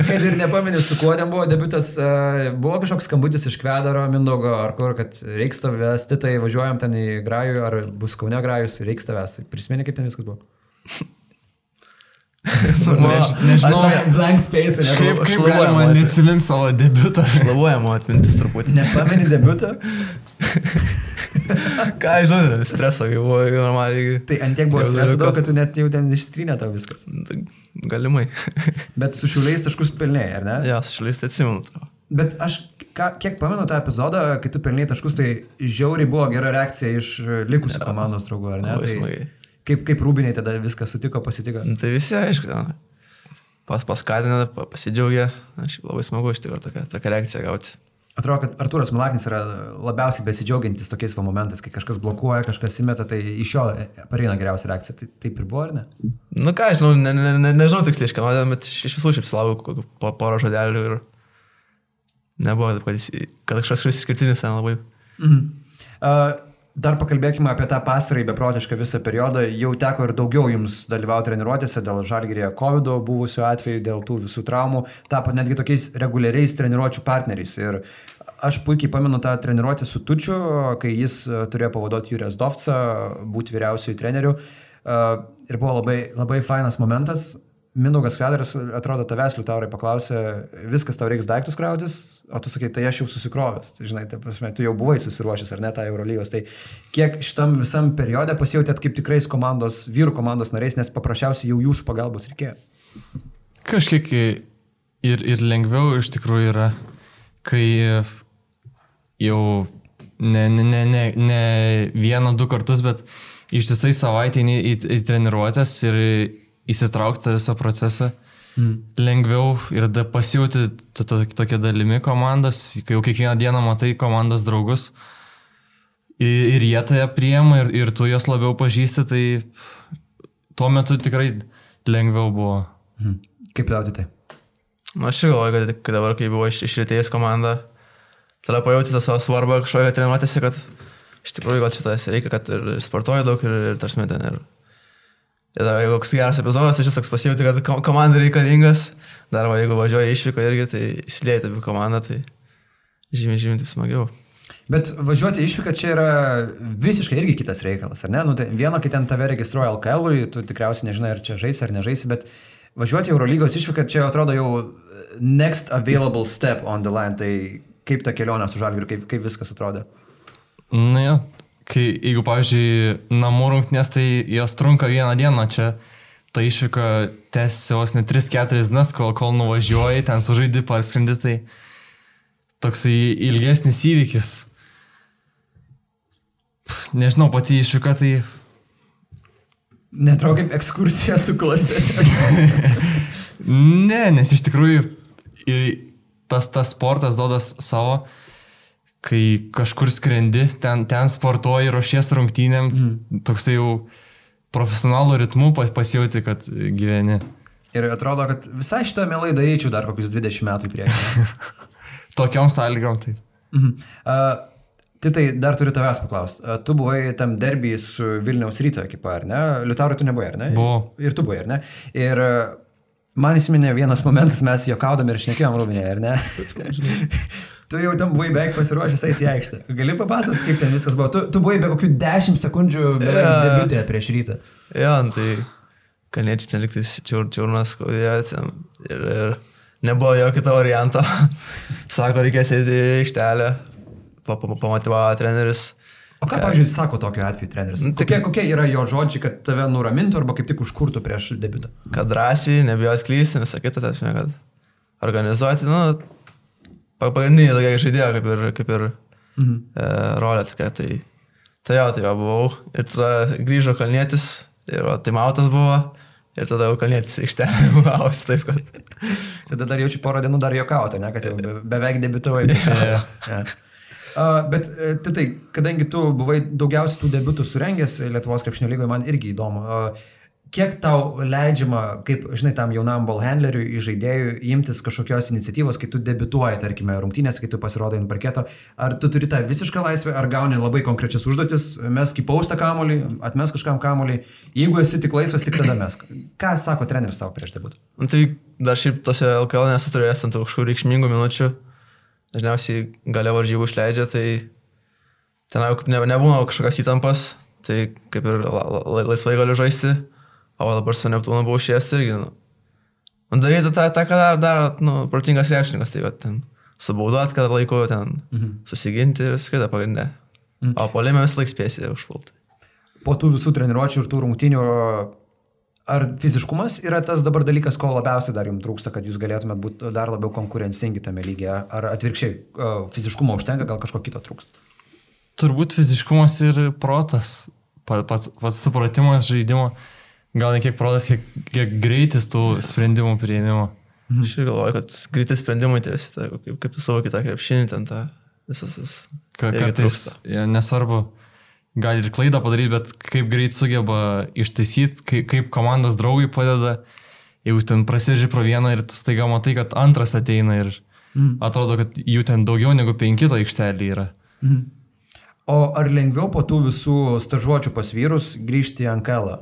kad ir nepameni, su kuo ten buvo debutas, uh, buvo kažkoks skambutis iš Kvedaro, Mindogo, ar kur, kad reiks tavęs, tai važiuojam ten į Grajų, ar bus Kaune Grajus, reiks tavęs. Prisimeni, kaip ten viskas buvo? Než, nežinau, Blank space, kaip, kaip šlubuojama galima atveju. neatsiminti savo debutą. Lavuojama atmintis truputį. Nepameni debutą? Ką aš žinau, streso, kai buvo normaliai. Tai antiek buvo Jau streso daug, kad tu net jau ten ištrynė tau viskas. Galimai. Bet su šiuliais taškus pelnėjai, ar ne? jo, su šiuliais tai atsimenu. Bet aš, ką, kiek pamenu tą epizodą, kai tu pelnėjai taškus, tai žiauriai buvo gera reakcija iš likusių ja. komandos draugų, ar ne? Tai smagiai. Kaip, kaip rūbiniai tada viską sutiko, pasitiko. Nu, Tai visi, aišku, ten pas, paskatinę, pa- pasidžiaugė. Na, šiaip labai smagu iš tikrųjų tokią, tokią reakciją gauti. Atrodo, kad Artūras Milaknis yra labiausiai besidžiaugiantis tokiais va momentais, kai kažkas blokuoja, kažkas įmeta, tai iš jo pareina geriausia reakcija. Tai taip ir buvo, ar ne? Nu ką, aš žinau, ne, ne, ne, nežinau tiksliai iš kieno, bet iš visų šiaip sulaukiu kokių po porą žodelių ir nebuvo kad, kad kažkas išskirtinis ten labai. Mhm. Uh, dar pakalbėkime apie tą pasarąjį beprotišką visą periodą. Jau teko ir daugiau jums dalyvauti treniruotėse dėl žalgyrėje COVID buvusių atvejų, dėl tų visų traumų. Tapo netgi tokiais reguliariais treniruočių partneriais. Ir aš puikiai pamenu tą treniruotę su Tučiu, kai jis e, turėjo pavaduoti Jūrės Dovcą, būti vyriausiųjų trenerių. Uh, ir buvo labai, labai fainas momentas. Mindaugas Kvedaras, atrodo, tavęs liutaurai paklausė, viskas tau reiks daiktus krautis, o tu sakai, tai aš jau susikrovęs. Tai, žinai, ta prasme, tu jau buvai susiruošęs, ar ne, tą Eurolygos. Tai kiek šitam visam periode pasijutėt kaip tikrais komandos, vyrų komandos nariais, nes paprasčiausiai jau jūsų pagalbos reikėjo. Kažkiek ir, ir lengviau iš tikrųjų yra, kai jau ne, ne, ne, ne, ne vieną, du kartus, bet ištisai savaitę į, į, į treniruotės ir įsitraukti visą procesą. Mm. Lengviau ir to- tokia dalimi komandos, kai jau kiekvieną dieną matai komandos draugus ir, ir jie tave priema ir, ir tu juos labiau pažįsti, tai tuo metu tikrai lengviau buvo. Mhm. Kaip tau tai? Na, aš ir galvoju, kad, kad dabar, kai buvo iš, išritėjęs komanda, tada pajauti tą savo svarbą kažkokią treniruotėse, kad iš tikrųjų gal čia tas reikia, kad ir sportuoju daug ir, ir tarsi ten ir... Ir dar jeigu koks geras epizodas, tai šis toks pasijauti, kad kom- komandai reikalingas. Dar va, jeigu važiuoja išvyko irgi, tai įsilieja į komandą, tai žymiai, žymiai taip smagiau. Bet važiuoti išvyką čia yra visiškai irgi kitas reikalas, ar ne? Nu, tai vieno, kai ten tave registruoja LKL, tu tikriausiai nežinai, ar čia žaisi ar nežaisi, bet važiuoti Eurolygos išvyką čia atrodo jau next available step on the line. Tai kaip ta kelionė su žalgiriu, kaip, kaip viskas atrodo? Na, ja, kai, jeigu, pavyzdžiui, namų rungtynės, tai jos trunka vieną dieną, čia ta išvyka tęsiasi vos ne 3-4 dienas, kol, kol nuvažiuoji, ten sužaidi, parskrendi, tai toksai ilgesnis įvykis. Nežinau, pati išvyka tai Netrodo kaip ekskursija su klase. Ne, nes iš tikrųjų tas, tas sportas duoda s- savo, kai kažkur skrendi, ten, ten sportuoji, ruošies rungtynėm, mm. toksai jau profesionalų ritmu pa- pasijauti, kad gyveni. Ir atrodo, kad visai šitą mielai daryčiau dar kokius 20 metų į priekį. Tokiom sąlygom tai. Mhm. Uh, tai tai dar turiu tavęs paklausti. Uh, tu buvai tam derbį su Vilniaus ryto ekipa, ar ne? Liutaurai tu nebuvai, ar ne? Buvau. Ir tu buvai, ar ne? Ir uh, man įsiminė vienas momentas, mes juokaudami ir šnekėjom rūbinėje, ar ne? tu jau tam buvai beveik pasiruošęs eiti į aikštę. Gali papasakoti, kaip ten viskas buvo? Tu, tu buvai be kokių 10 sekundžių Jo. debutė prieš rytą. Jo, nu tai kalniečiai ten liktais čiur, čiurnas skaudėjo ten ir, ir nebuvo jokio kito varianto. Sako, reikės eiti į aikštelę, pa, pa, pamotivavo treneris. O ką, pavyzdžiui, sako tokiu atveju treneris? Nu, tai- Kokie, kokie yra jo žodžiai, kad tave nuramintų arba kaip tik užkurtų prieš debutą? kad drąsiai, nebijot klysti, visą kitą, tas, kad organizuoti, nu, pagrindinį tokia žaidėjo, kaip ir, kaip ir Mhm. e, rolė tokia, tai, tai jo, tai jo buvau. Ir tada grįžo kalnėtis, ir o, tai mautas buvo, ir tada jau kalnėtis aikštelė buvo, taip kad. Tada dar jaučiu porą dienų dar juokauti, ne, kad jau be, beveik debitavai. Ja. Uh, bet e, tai, tai, kadangi tu buvai daugiausiai tų debutų surengęs Lietuvos krepšinio lygoje, man irgi įdomu, uh, kiek tau leidžiama, kaip, žinai, tam jaunam ballhandleriui, žaidėjui, imtis kažkokios iniciatyvos, kai tu debituoji, tarkime, rungtynės, kai tu pasirodai ant parketo, ar tu turi tą visišką laisvę, ar gauni labai konkrečias užduotis, mes kaip paustą kamolį, atmes kažkam kamolį, jeigu esi tik laisvas, tik tada mes. Ką sako treneris savo prieš debutą? Nu, tai dar šiaip tose LKL nesu turėjęs ten tų kažkokių reikšmingų minučių. Dažniausiai galia varžybų išleidžia, tai ten ne, nebūna kažkokios įtampos, tai kaip ir la, la, laisvai galiu žaisti, o dabar su Neptūnu buvau šies irgi. Nu, nu, daryti tą, tą, ką dar, dar nu, protingas krepšininkas, tai va, ten subauduot, kad laiko ten mhm. susiginti ir viską pagrindė. Mhm. O polime vis laik spėsi užpulti. po tų visų treniruočių ir tų rungtynių, ar fiziškumas yra tas dabar dalykas, ko labiausiai dar jums trūksta, kad jūs galėtumėt būti dar labiau konkurencingi tame lygyje, ar atvirkščiai, fiziškumo užtenka, gal kažko kito trūksta? Turbūt fiziškumas ir protas, pa- pats, pats supratimas žaidimo, gal ne kiek protas, kiek, kiek greitis tų sprendimų prieimimo. Mhm. Aš ir galvoju, kad greitai sprendimai tie visi, tai, kaip, kaip savo kitą krepšinį, ten tą visas tas. Ka, kartais ja, nesvarbu, gali ir klaidą padaryti, bet kaip greit sugeba ištaisyti, kaip, kaip komandos draugai padeda, jeigu ten prasiži pro vieną ir staiga matai, kad antras ateina ir mm. atrodo, kad jų ten daugiau negu penki to aikštelį yra. O ar lengviau po tų visų stažuočių pas vyrus grįžti į Ankelą?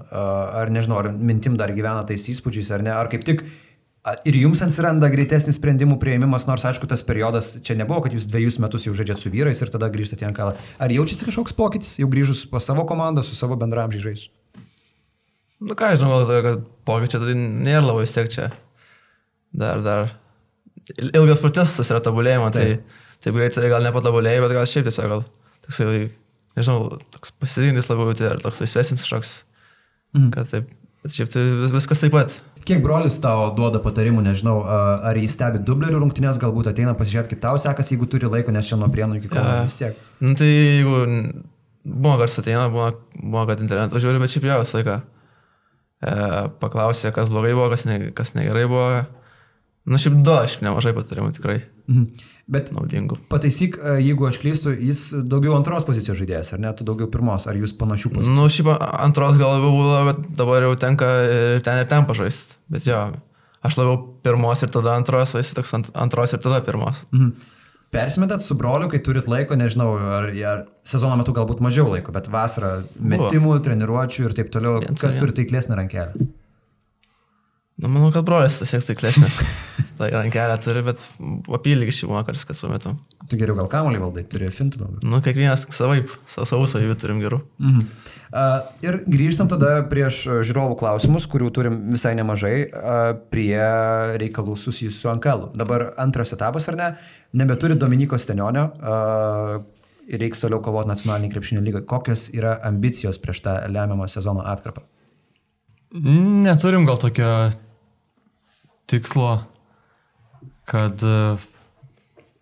Ar nežinau, ar mintim dar gyvena tais įspūdžiais, ar ne? Ar kaip tik ir jums atsiranda greitesnis sprendimų prieimimas, nors aišku, tas periodas čia nebuvo, kad jūs dviejus metus jau žaidžiat su vyrais ir tada grįžtate į Ankelą. Ar jaučiasi kažkoks pokytis, jau grįžus pas savo komandą, su savo bendramžiai žais? Nu ką, žinau, kad pokyčiai tai nėra labai vis tiek čia. Dar, dar. il- Ilgas procesas yra tobulėjimo, tai taip greitai gal nepatobulėjai, bet gal šiaip tiesiog gal toksai, nežinau, toks pasitikintis labiau, tai ar toks laisvesnis kažkoks. Mhm. Kad taip, šiaip tai vis, viskas taip pat. Kiek brolis tau duoda patarimų, nežinau, ar jis stebi dublerių rungtynės, galbūt ateina pasižiūrėti, kaip tau sekasi, jeigu turi laiko, nes čia nuo prienų iki kauno Jo. vis tiek. Nu tai jeigu buvo, kad ateina, buvo, buvo kad internetu žiūri, bet šiaip jau visą laiką e, paklausė, kas blogai buvo, kas, ne, kas negerai buvo. Na šiaip du, aš nemažai patarimų tikrai Mhm. Bet naudingų. Pataisyk, e, jeigu aš klystu, jis daugiau antros pozicijos žaidėjas, ar ne, tu daugiau pirmos, ar jūs panašių pozicijų? Nu, šiaip antros gal labiau buvo, bet dabar jau tenka ir ten ir ten pažaisti. Bet jo, aš labiau pirmos ir tada antros, o jis toks ant, antros ir tada pirmos. Mhm. Persimetat su broliu, kai turit laiko, nežinau, ar, ar sezono metu galbūt mažiau laiko, bet vasarą metimų, treniruočių ir taip toliau, Viens kas vien. turi taiklesnį rankelį? Na, manau, kad brolis tiesiog taiklesnė. tai rankelę turi, bet apylygis šį būna kartais, kad sumetam. Tu geriau gal kamuolį valdai, turi fintų daugiau. Nu, kiekvienas savaip, savo savų savybių turim gerų. Mhm. Uh, ir grįžtam tada prieš e, žiūrovų klausimus, kurių turim visai nemažai, uh, prie reikalų susijusių su Ankelu. Dabar antras etapas, ar ne? Nebeturi Dominiko Stenionio uh, ir reiks toliau kovoti nacionalinį krepšinio lygą. Kokios yra ambicijos prieš tą lemiamą sezono atkarpą? Neturim gal tokio tikslo, kad e,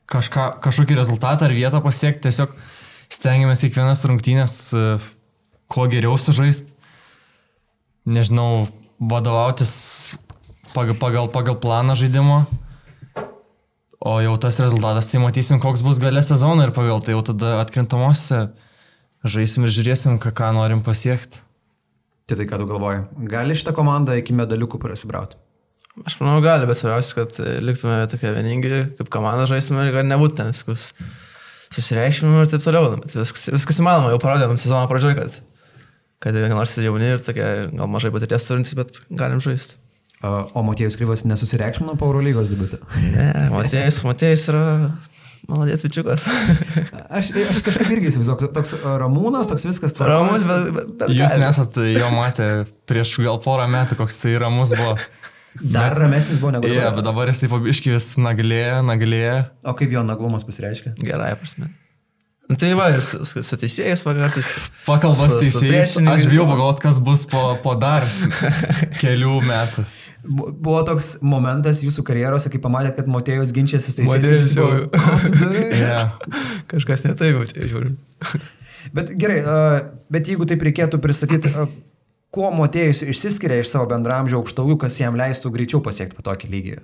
kažką, kažkokį rezultatą ar vietą pasiekti, tiesiog stengiamės kiekvienas rungtynės e, kuo geriau sužaisti, nežinau, vadovautis pagal, pagal, pagal planą žaidimo. O jau tas rezultatas, tai matysim, koks bus gale sezono ir pagal tai jau tada atkrintamosiose žaisim ir žiūrėsim, ką, ką norim pasiekti. Tai tai ką tu galvoji? Gali šitą komandą iki medaliukų prasibrauti? Aš manau, gali, bet svarbiausia, kad liktume tokie vieningi, kaip komanda žaistume ir kad nebūtų ten viskas susireikšminimo ir taip toliau. Bet viskas, viskas įmanoma, jau parodėm sezono pradžioje, kad, kad nors ir jauni ir tokie gal mažai patirties turintys, bet galim žaisti. O Motiejus Kryvas nesusireikšmino po Eurolygos debutą? Ne, Motiejus, Motiejus yra Maladės vičiukas. aš, aš kažkaip irgi įsivaizduoju, toks ramūnas, toks viskas tvarkomas. Ramus, bet, bet, bet Jūs nesat jo matę prieš gal porą metų, koks jisai ramus buvo. Dar bet, ramesnis buvo negu dabar. Yeah, bet dabar jis taip pabiškiai vis naglėja, naglėja. O kaip jo naglumas pasireiškia? Gerai, prasme. Nu, tai va, su, su, su teisėjais pakartis. Pakalbas teisėjais. Aš bijau pagalvoti, kas bus po, po dar kelių metų. Buvo toks momentas jūsų karjerose, kai pamatėt, kad Motėjus ginčiasi su teisėjais. Motėjus jau. yeah. Kažkas netaip jau čia žiūrim. bet gerai, bet jeigu taip reikėtų pristatyti, kuo Motėjus išsiskiria iš savo bendramžio aukštaugių, kas jam leistų greičiau pasiekti tokį lygį?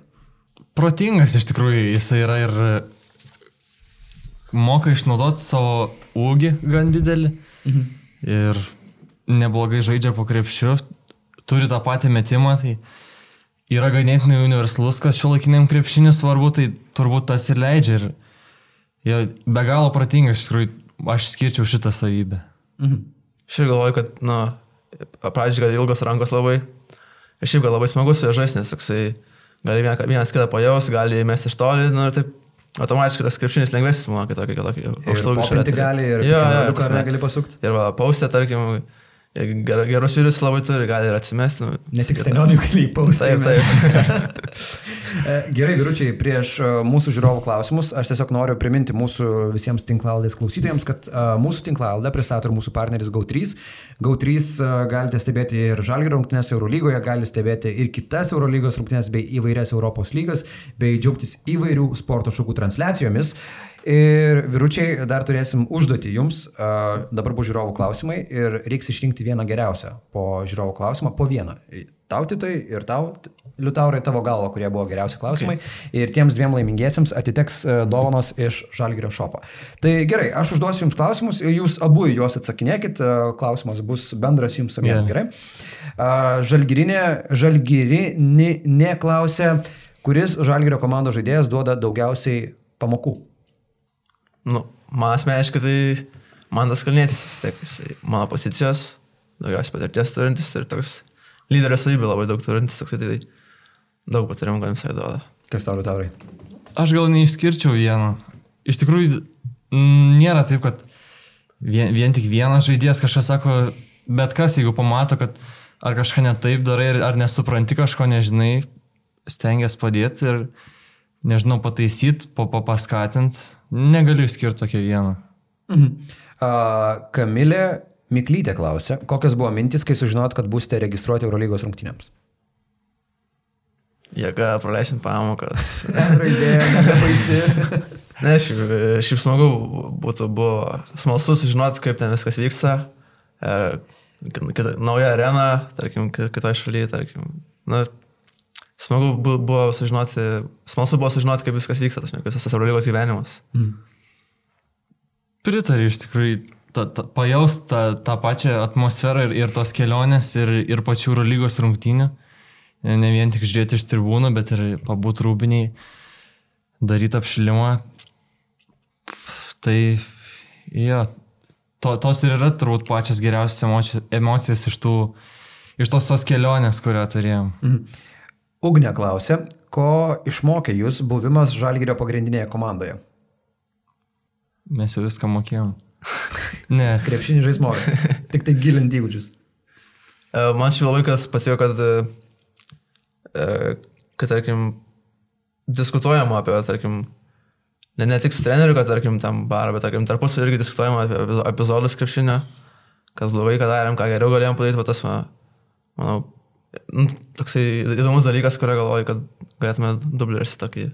Protingas iš tikrųjų, jisai yra ir moka išnaudoti savo ūgį gan didelį mhm. ir neblogai žaidžia po krepšiu, turi tą patį metimą, tai yra ganėtinai universalus, kas šio laikiniam krepšinį svarbu, tai turbūt tas ir leidžia. Ir jie be galo protingas, iš tikrųjų, aš skirčiau šitą savybę. Mhm. Šiaip galvoju, kad, na, pradžiai, kad ilgos rankos labai. Ir šiaip gal labai smagus žaisnis, toksai gali vienas kitą pajaus, gali mesti iš toli, nu ir taip automatiškai tas krepšinis lengvesnis, manau, kitokį, kitokį aukštaugį šalia. Tai gali ir, jo, jo, jo, gali pasukti. Ir va, paustė, tarkim, Ger, gerus vyrius labai turi, gali ir atsimesti. Nu, ne tik stelionių klyp paustė. Taip, taip. E, gerai, vyručiai, prieš e, mūsų žiūrovų klausimus, aš tiesiog noriu priminti mūsų visiems tinklaldės klausytojams, kad uh, mūsų tinklaldę pristato ir mūsų partneris GAU3. GAU3 uh, galite stebėti ir Žalgirio rungtynės Eurolygoje, galite stebėti ir kitas Eurolygos rungtynės bei įvairias Europos lygas, bei džiaugtis įvairių sporto šakų transliacijomis. Ir vyručiai, dar turėsim užduoti jums, dabar bus žiūrovų klausimai ir reiks išrinkti vieną geriausią po žiūrovų klausimą, po vieną. Tau tai ir tau, liutaurai tavo galvo, kurie buvo geriausi klausimai. Okay. Ir tiems dviem laimingiesiems atiteks dovanos iš Žalgirio šopo. Tai gerai, aš užduosiu jums klausimus, jūs abu juos atsakinėkit, klausimas bus bendras jums abiems, yeah. gerai. Žalgirinė, žalgirinė klausia, kuris Žalgirio komandos žaidėjas duoda daugiausiai pamokų. Nu, man asmeniškai tai man tas kalnėtis, vis tiek jisai mano pozicijos, daugiausiai patirties turintis ir toks lyderio savybė labai daug turintis, toks tai daug patarimų galim visai duoda. Kas tau, Taurai? Aš gal neišskirčiau vieno. Iš tikrųjų, nėra taip, kad vien, vien tik vienas žaidėjas kažką sako, bet kas, jeigu pamato, kad ar kažką netaip darai, ar nesupranti kažko, nežinai, stengiasi padėti ir nežinau, pataisyti, po, po paskatinti, negaliu skirti tokią vieną. Mhm. Uh, Kamilė Miklytė klausė, kokios buvo mintis, kai sužinot, kad būsite registruoti Eurolygos rungtynėms? Jėga, praleisim pamokas. Raidė, nebaisi. ne, šiaip, šiaip smagu būtų, buvo smalsu sužinoti, kaip ten viskas vyksta. E, kita, nauja arena, tarkim, kitoje šalyje, tarkim. Nu, smagu buvo sužinoti, smalsu buvo sužinoti, kaip viskas vyksta, tas visas tas Eurolygos gyvenimas. Mm. Pritariu iš tikrųjų, ta, ta, pajaust tą, tą pačią atmosferą ir, ir tos kelionės, ir, ir pačių Eurolygos rungtynių. Ne vien tik žiūrėti iš tribūnų, bet ir pabūti rūbiniai, daryti apšilimą. Tai, jo, to, tos ir yra turbūt pačios geriausios emocijos iš, tų, iš tos tos kelionės, kurią turėjom. Mhm. Ugne klausė, ko išmokė jūs buvimas Žalgirio pagrindinėje komandoje? Mes jau viską mokėjom. ne. Krepšinį žaismo. Tik tai gilinti įgūdžius. E, man šiaip labai kas patiko, kad, e, e, kad, tarkim, diskutuojama apie, tarkim, ne, ne tik su treneriu, kad, tarkim, tam barą, bet, tarkim, tarpusavį irgi diskutuojama apie epizodus krepšinio, kas blogai, ką darėm, ką geriau galėjom padaryti, bet tas, manau, nu, toksai įdomus dalykas, kurio galvoju, kad galėtume dublerius tokį.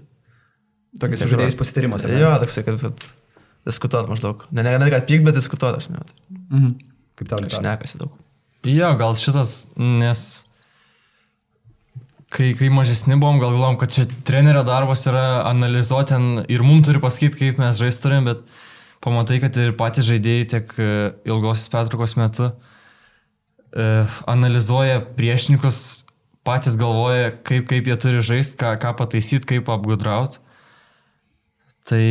Tokį su žaidėjais pasitarimas. Jo, toksai, kad, kad diskutuot maždaug. Ne, ne, ne kad pyk, bet diskutuot, aš ne. Mhm. Kaip tau šnekasi daug. Jo, gal šitas, nes kai, kai mažesni buvom, gal galvom, kad čia trenerio darbas yra analizuoti ten ir mums turi pasakyti, kaip mes žaisti turim, bet pamatai, kad ir patys žaidėjai tiek e, ilgosios pertraukos metu e, analizuoja priešininkus, patys galvoja, kaip, kaip jie turi žaisti, ką, ką pataisyti, kaip apgudrauti. Tai,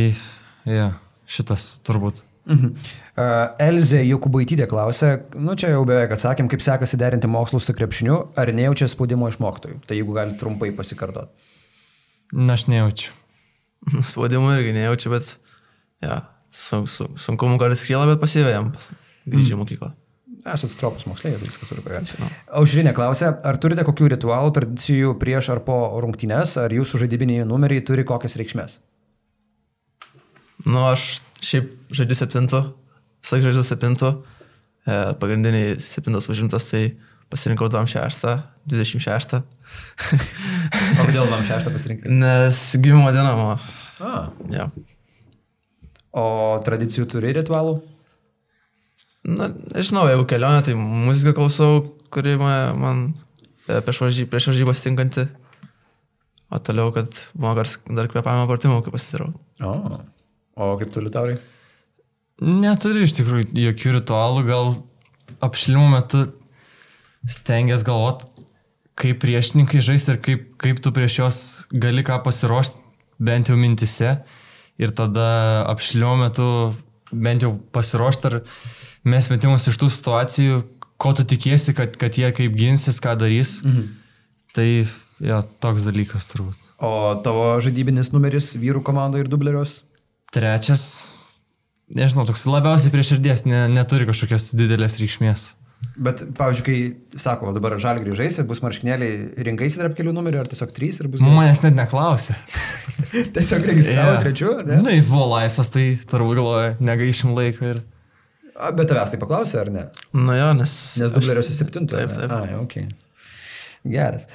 ja, šitas turbūt. Mhm. Uh, Elzė Jokubaitytė klausė, nu čia jau beveik atsakėm, kaip sekasi derinti mokslus su krepšiniu, ar nejaučia spaudimo iš mokytojų. Tai jeigu gali trumpai pasikartot. Na, aš nejaučiu. Spaudimo irgi nejaučiu, bet ja, sun, sun, sunkumų kartais kyla, bet pasivėjom grįžę į mokyklą. Esate stropus moksleivis, viskas turi pagėti. Žinau. Aušrinė klausė, ar turite kokių ritualų, tradicijų prieš ar po rungtynes, ar jūsų žaidybiniai numeriai turi kokias reikšmės? Nu, aš šiaip žaidžiu septintų, sak žaidžiu septintų, e, pagrindiniai septintas užimtas, tai pasirinkau 26, 26, O kodėl vam šeštą pasirinkai? nes gimimo diena mano. A. Ja. O tradicijų turi ritualų? Na, nežinau, jeigu kelionė, tai muziką klausau, kuri man, man e, prieš varžy- prieš varžybas tinkanti. O toliau, kad buvo dar, dar kvepavimo pratimų, kaip pasidarau. O. O kaip tu liutaurai? Neturiu iš tikrųjų jokių ritualų, gal apšilimo metu stengiasi galvot, kaip priešininkai žais ir kaip, kaip tu prieš juos gali ką pasiruošti, bent jau mintise. Ir tada apšilimo metu bent jau pasiruošti ar mes metimus iš tų situacijų, ko tu tikiesi, kad, kad jie kaip ginsis, ką darys. Mhm. Tai jo, toks dalykas turbūt. O tavo žaidybinis numeris vyrų komandai ir dublerios? Trečias, nežinau, toks labiausiai prie širdies, ne, neturi kažkokios didelės reikšmės. Bet, pavyzdžiui, kai sako, dabar žalį grįžaisi, bus marškinėliai, rinkaisi tarp kelių numerių, ar tiesiog trys ir bus... gerai? Manęs net neklausė. Tiesiog registravo Jo. trečių, ar ne? Na, jis buvo laisvas, tai turbūt galvoja, negaišim laiko ir... Bet tavęs tai paklausė, ar ne? Na jo, nes... Nes dubleriuose septintų. Taip, taip. A, ok. Geras.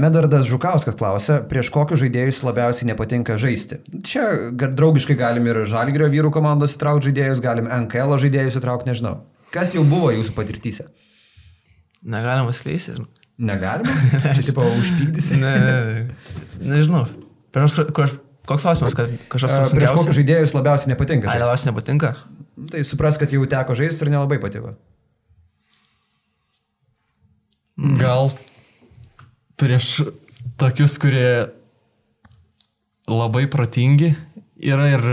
Medardas Žukauskas klausė, prieš kokius žaidėjus labiausiai nepatinka žaisti. Čia draugiškai galim ir Žalgirio vyrų komandos įtraukti žaidėjus, galim NKL žaidėjus įtraukti, nežinau. Kas jau buvo jūsų patirtyse? Negalima skleisti. Negalima? Čia tipo užpykdysi. Ne, ne, ne. nežinau. Prieš, koks klausimas, kad kažkas prieš kokius žaidėjus labiausiai nepatinka? Ai, žaisti? labiausiai nepatinka? Tai supras, kad jau teko žaisti ir nelabai patiko. Gal prieš tokius, kurie labai protingi yra ir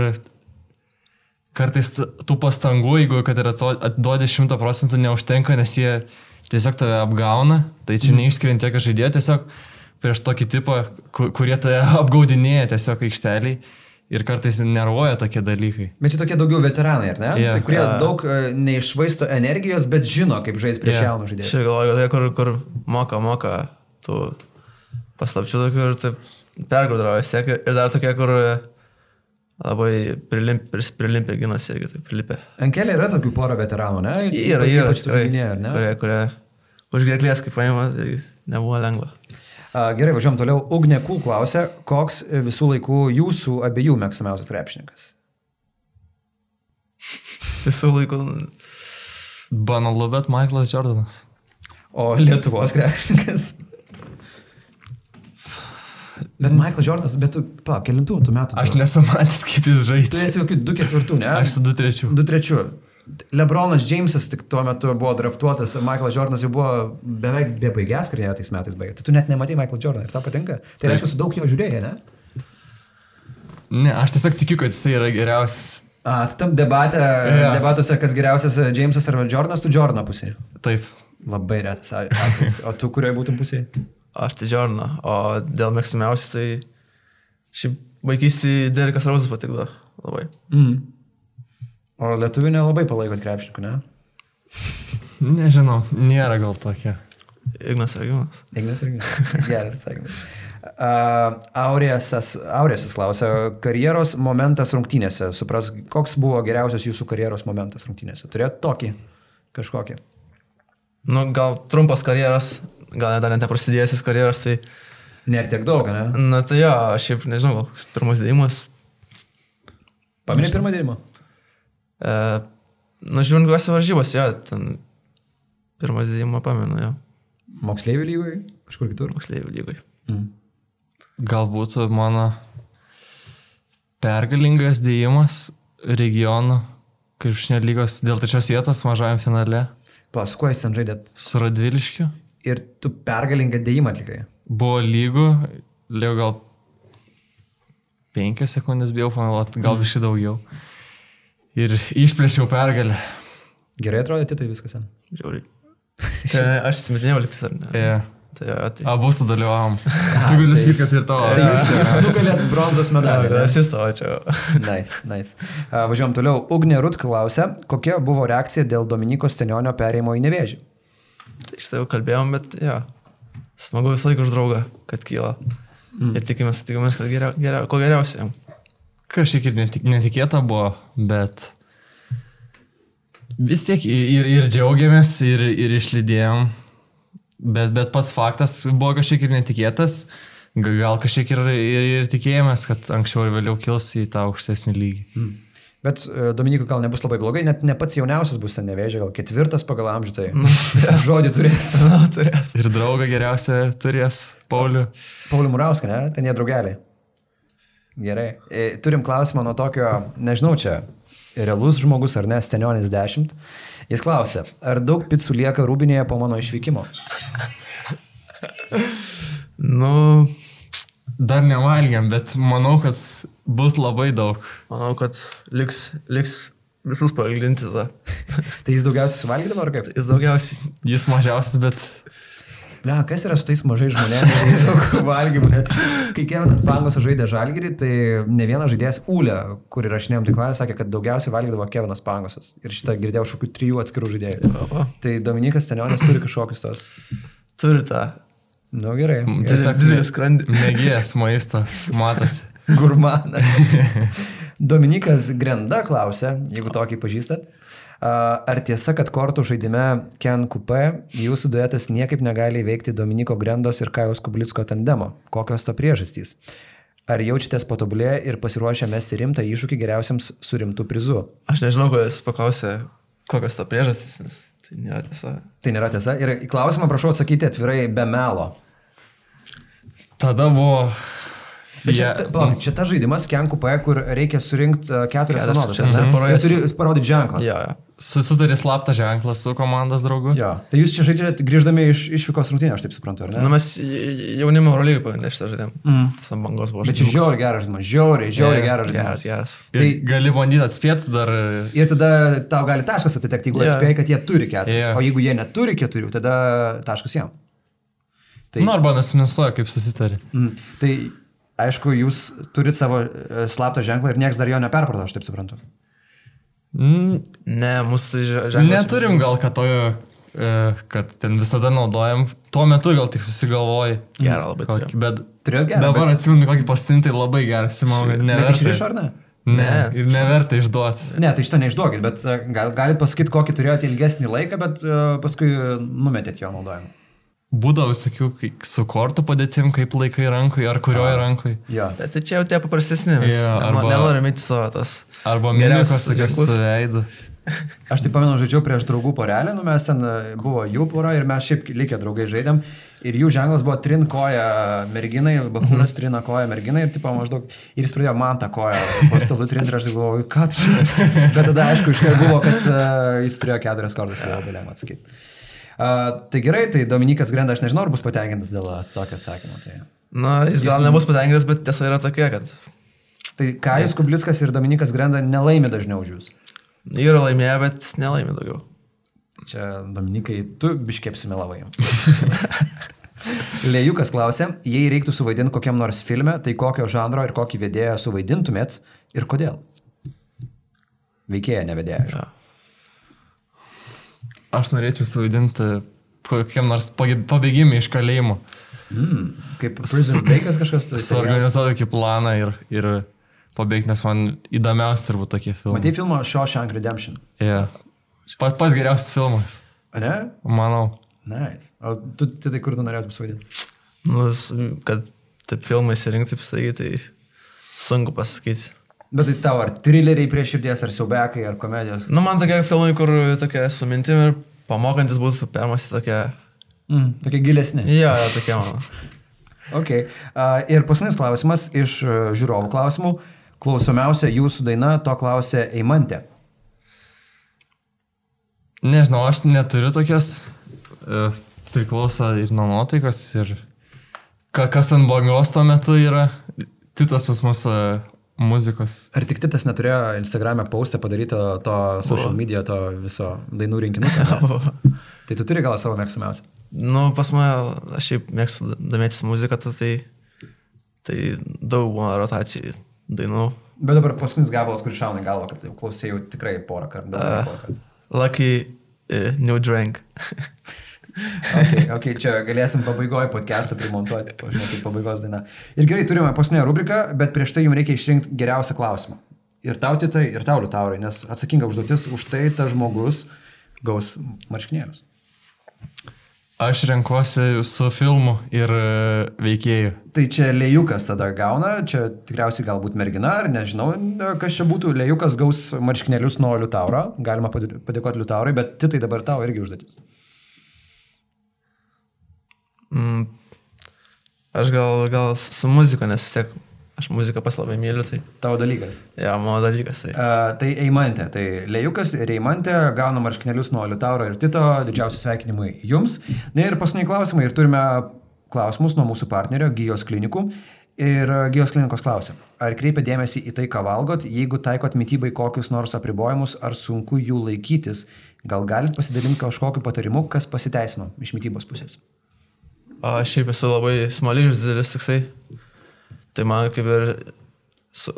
kartais tų pastangų, jeigu kad ir atiduodi šimtą procentų neužtenka, nes jie tiesiog tave apgauna, tai čia neišskiriant tiek žaidėjo, tiesiog prieš tokį tipą, ku- kurie tave apgaudinėja tiesiog aikšteliai ir kartais nervuoja tokie dalykai. Bet čia tokie daugiau veteranai, ar ne? Jo. Tai, kurie A. daug uh, neišvaisto energijos, bet žino, kaip žaisti prieš jaunus žaidėjus. Aš ir galvoju, kad tai, kur, kur moka, moka tų paslapčių tokių ir taip pergraudrauja vis tiek. Ir dar tokie, kur labai prilimp, pris- prilimpė ginas irgi taip prilipė. Ankelė yra tokių porą veteranų, ne? Yra, yra, Ypač tu tikrai, minėjai, ar ne? kurie, kurie už gerklės kaip paima, tai nebuvo lengva. Gerai, važiuom toliau. Ugne Kul klausė, koks visų laikų jūsų abiejų mėgstamiausias krepšininkas? Visų laikų. Banalu, bet Michaelas Jordanas. O Lietuvos krepšininkas? Bet Michael Jordanas, bet tu, pa, kelintų tų metų? Aš tu- nesu matęs, kaip jis Tu žaidžia. esi kokių 2-4, ne? Aš su 2-3. 2-3. Lebronas Jamesas tik tuo metu buvo draftuotas, Michaelas Jordanas jau buvo beveik bebaigęs karjerą tais metais baigė. Tai tu net nematai Michael Jordaną ir tau patinka. Tai reiškia, su daug jo žiūrėjai, ne? Ne, aš tiesiog tikiu, kad jisai yra geriausias. A, tai tam debate, Jo. debatuose, kas geriausias Jamesas ar Jordanas, tu Jordaną pusėje. Taip. Labai retas atvejis. O tu kurioje būtum pusėje? Aš tai Džorną, o dėl mėgstamiausių tai šiaip vaikystėje Derikas Rauzas patikdavo labai. Mm. O lietuvių nelabai palaikot krepšininkų, ne? Nežinau, nėra gal tokia. Ignas Regimas. Ignas irgi. Geras atsakymas. Uh, Aurėsas, Aurėsas klausia, karjeros momentas rungtynėse. Supras, koks buvo geriausias jūsų karjeros momentas rungtynėse? Turėt tokį kažkokį. Nu, gal trumpas karjeras, gal net dar net neprasidėjęs karjeras, tai, Nėra tiek daug, ne? na tai jo, aš šiaip nežinau, gal pirmas dėjimas. Paminė pirmą dėjimą. E, nu, žiūrint, kokios varžybos, jo, ten pirmas dėjimą pamenu, jo, Moksleivių lygoje, kažkur kitur. moksleivių lygai. Galbūt mano pergalingas dėjimas regionų krepšinio lygos dėl trečios vietos mažajam finale Plaskuo jis ten žaidėt. su Radviliškiu. Ir tu pergalingą dėjimą atlikai. Buvo lygų, liau gal penkias sekundės bijau pameluoti, gal biškai daugiau. Ir išplėšiau pergalę. Gerai atrodė, tai viskas. Žiauriai. Čia aš įsimetinėjau liktis, ar ne? Yeah. Tai, jo, tai. Abu sudalyvavom. Tu gali sakyti, kad ir tavo. Tai jūs, jūs nugalėt bronzos medalį. Aš įstojau čia. Nice, nice. Uh, važiuojam toliau. Ugnė Rut klausia, kokia buvo reakcija dėl Dominiko Stenionio perėjimo į nevėžį. Tai iš tai jau kalbėjom, bet jo. Smagu visą laiką už draugą, kad kyla. Mm. Ir tikimės, tikimės, kad geriau, geriau, ko geriausia jam. Kažkiek ir netik, netikėta buvo, bet vis tiek ir, ir džiaugiamės, ir, ir išlydėjom. Bet, bet pats faktas buvo kažkiek ir netikėtas. Ga- Gal kažkiek ir, ir, ir tikėjomės, kad anksčiau ir vėliau kils į tą aukštesnį lygį. Bet uh, Dominikui gal nebus labai blogai, net ne pats jauniausias bus ten nevėžė, gal ketvirtas pagal amžių, tai žodį turės. Na, turės. Ir draugą geriausia turės Paulių. Paulių Murauską, ne? Ten jie draugeliai. Gerai. E, Turim klausimą nuo tokio, nežinau čia, realus žmogus ar ne, Stenionis 10. Jis klausia, ar daug picų lieka rūbinėje po mano išvykimo? Nu, Dar nevalgiam, bet manau, kad bus labai daug. manau, kad liks, liks visus pailginti tada. Tai jis daugiausiai suvalgydavo ar kaip? Jis daugiausiai. Jis mažiausias, bet Ne, kas yra su tais mažais žmonėmis, daug valgymų. Kai Kevinas Pangos žaidė žalgyrį, tai ne vienas žaidėjas Ūlė, kur įrašinėjom tikląją, sakė, kad daugiausiai valgydavo Kevinas Pangosas. Ir šitą girdėjau šokių trijų atskirų žaidėjų. O, Tai Dominikas Stenionis turi kažkokius tos. turi tą. Nu gerai. gerai. tiesiog didelį skrandį. Mėgėjas maisto, matosi. Gurmanas. Dominikas Grenda klausia, jeigu tokį pažįstat. Ar tiesa, kad kortų žaidime Ken Coupe jūsų duetas niekaip negali įveikti Dominiko Grendos ir Kajos Kublicko tandemo? Kokios to priežastys? Ar jaučiatės patobulėję ir pasiruošę mesti rimtą iššūkį geriausiams su rimtu prizu? Aš nežinau, ko jis paklausė, kokios to priežastys, nes tai nėra tiesa. Tai nėra tiesa. Ir į klausimą prašau atsakyti atvirai be melo. Tada buvo... Bet čia, Ja- ta, palauk, čia ta žaidimas Ken Coupe, kur reikia surinkti uh, keturias vienodas. poroje Ir turi parodyti ženklą. Jo, jo. Susitarė slaptą ženklą su komandos draugu. Jo. Tai jūs čia žaidžiate grįždami iš išvykos rungtynės, aš taip suprantu, ar ne? Nu, mes jaunimo Eurolygų pagrindė šitą žaidimą. Mm. Ant bangos buvo. Bet čia žiauriai geras žaidimas, žiauriai, žiauriai Jo, geras Geras, žaidimas. geras. Tai Tai- gali bandyti atspėti dar... Ir tada tau gali taškas atitekti, jeigu yeah. atspėjai, kad jie turi keturis. Yeah. O jeigu jie neturi keturių, tada taškas jam. Tai, Tai... Nu, arba nesminuoja, kaip susitarė. mm, tai aišku, jūs turit savo e, slaptą ženklą ir niekas dar jo neperprato, aš taip suprantu. Mm, Ne, mūsų tai že- ženklas. neturim gal, kad to, e, kad ten visada naudojam. Tuo metu gal tik susigalvoji. Gerą labai Kokį, turėjom. bet Turėjot gerą. dabar atsimenu kokį pastintai labai geras. Manau, kad Bet neverta. išrišo ar ne? Ne, Ne, ir neverta išduoti. Ne, tai šito neišduokit, bet e, gal, galit pasakyti, kokį turėjote ilgesnį laiką, bet uh, paskui numetėt jo naudojimą. Būdavo visokių su kortų padėtim, kaip laikai rankoje ar kurioje rankoje. Jo. Bet tai čia jau tie paprastesni. nema- arba- Nenorim įti savo tos. Arba tokios ženklus. su veidu. Aš tai pamenu, žaidžiau prieš draugų porelę, nu mes ten e, buvo jų pora ir mes šiaip likę draugai žaidėm. Ir jų ženklas buvo trin koja merginai, bakūnas trina koja merginai ir tipo maždaug. Ir jis pradėjo man tą koją po stalu trinti ir aš taip galvoju, ką tu čia. Bet tada aišku, iškart buvo, kad uh, jis turėjo keturias kordas, tai labai lengva atsakyti. Uh, tai gerai, tai Dominikas Grenda, aš nežinau, ar bus patenkintas dėl tokio atsakymo. Tai, Na, jis gal nebus patenkintas, bet tiesa yra tokia, kad tai Kajus Kublickas ir Dominikas Grenda nelaimė dažniau už jūs. yra laimėję, bet nelaimė daugiau. Čia Dominikai, tu biškiai apsimelavai. Lėjukas klausė, jei reiktų suvaidinti kokiam nors filme, tai kokio žanro ir kokį vedėją suvaidintumėt ir kodėl? Veikėja, ne vedėja. aišku. Ja. Aš norėčiau suvaidinti kokiam nors pabėgimui iš kalėjimo. Mm, kaip Prison Breakas kažkas turi. Suorganizuoti tokį planą ir, ir pabėgti, nes man įdomiausi turbūt tokie filmai. Matai filmą Shawshank Redemption. Yeah. Pa, pats geriausias filmas, A Ne? manau. Nice. O tu, tai kur tu norėtum suvaidinti? Nu, kad taip filmai įsirinkti, taip staigiai, tai sunku pasakyti. Bet tai tau ar trileriai prie širdies, ar siaubekai, ar komedijos? Nu, man tokie filmai, kur tokia su mintim ir pamokantis būtų permasti tokia... Mm, tokie gilesni. Jo, jo, tokia mano. Okay. Uh, ir paskutinis klausimas iš uh, žiūrovų klausimų. Klausomiausia jūsų daina, to klausė Eimantė. Nežinau, aš neturiu tokios, e, priklauso ir nuo nuotaikos, ir ka, kas ant bangos tuo metu yra. Titas pas mus e, muzikos. Ar tik Titas neturėjo Instagram'e postę padaryto to social media, to viso dainų rinkinio? tai tu turi gal savo mėgstamiausią? Nu, pas mane, aš šiaip mėgstu domėtis muziką, tai, tai daug būna rotacijų dainų. Bet dabar paskutinis gabalas, kuris šauna į galvą, kad jau klausėjau tikrai porą kartų. nei porą kartų. Lucky uh, New Drank. okay, okay, čia galėsim pabaigoje podcast'ą primontuoti, žinau, kaip pabaigos daina. Ir gerai, turime paskutinę rubriką, bet prieš tai jums reikia išrinkti geriausią klausimą. Ir tau titai, ir tau liutaurai, nes atsakinga užduotis už tai tas žmogus gaus marškinėlius. Aš renkuosi su filmu ir e, veikėju. Tai čia lėjukas tada gauna, čia tikriausiai galbūt mergina, ar nežinau, kas čia būtų, lėjukas gaus marškinėlius nuo liutauro, galima padė- padėkoti liutaurai, bet titai dabar tau irgi užduotis. Mm, aš gal, gal su muzika, nes vis tiek aš muziką pas labai myliu, tai Tavo dalykas. ja, mano dalykas. Tai. Uh, tai Eimantė, tai Lėjukas ir Eimantė gauna marškinėlius nuo Liutauro ir Tito, didžiausi sveikinimai jums. Na ir paskutiniai klausimai, ir turime klausimus nuo mūsų partnerio Gyjos klinikų. Ir e, Gyjos klinikos klausia, ar kreipia dėmesį į tai, ką valgot, jeigu taikot mytybai kokius nors apribojimus, ar sunku jų laikytis, gal galit pasidalinti kažkokiu patarimu, kas pasiteisino iš mytybos pusės. O aš šiaip esu labai smaližius didelis toksai. Tai man kaip ir... Su,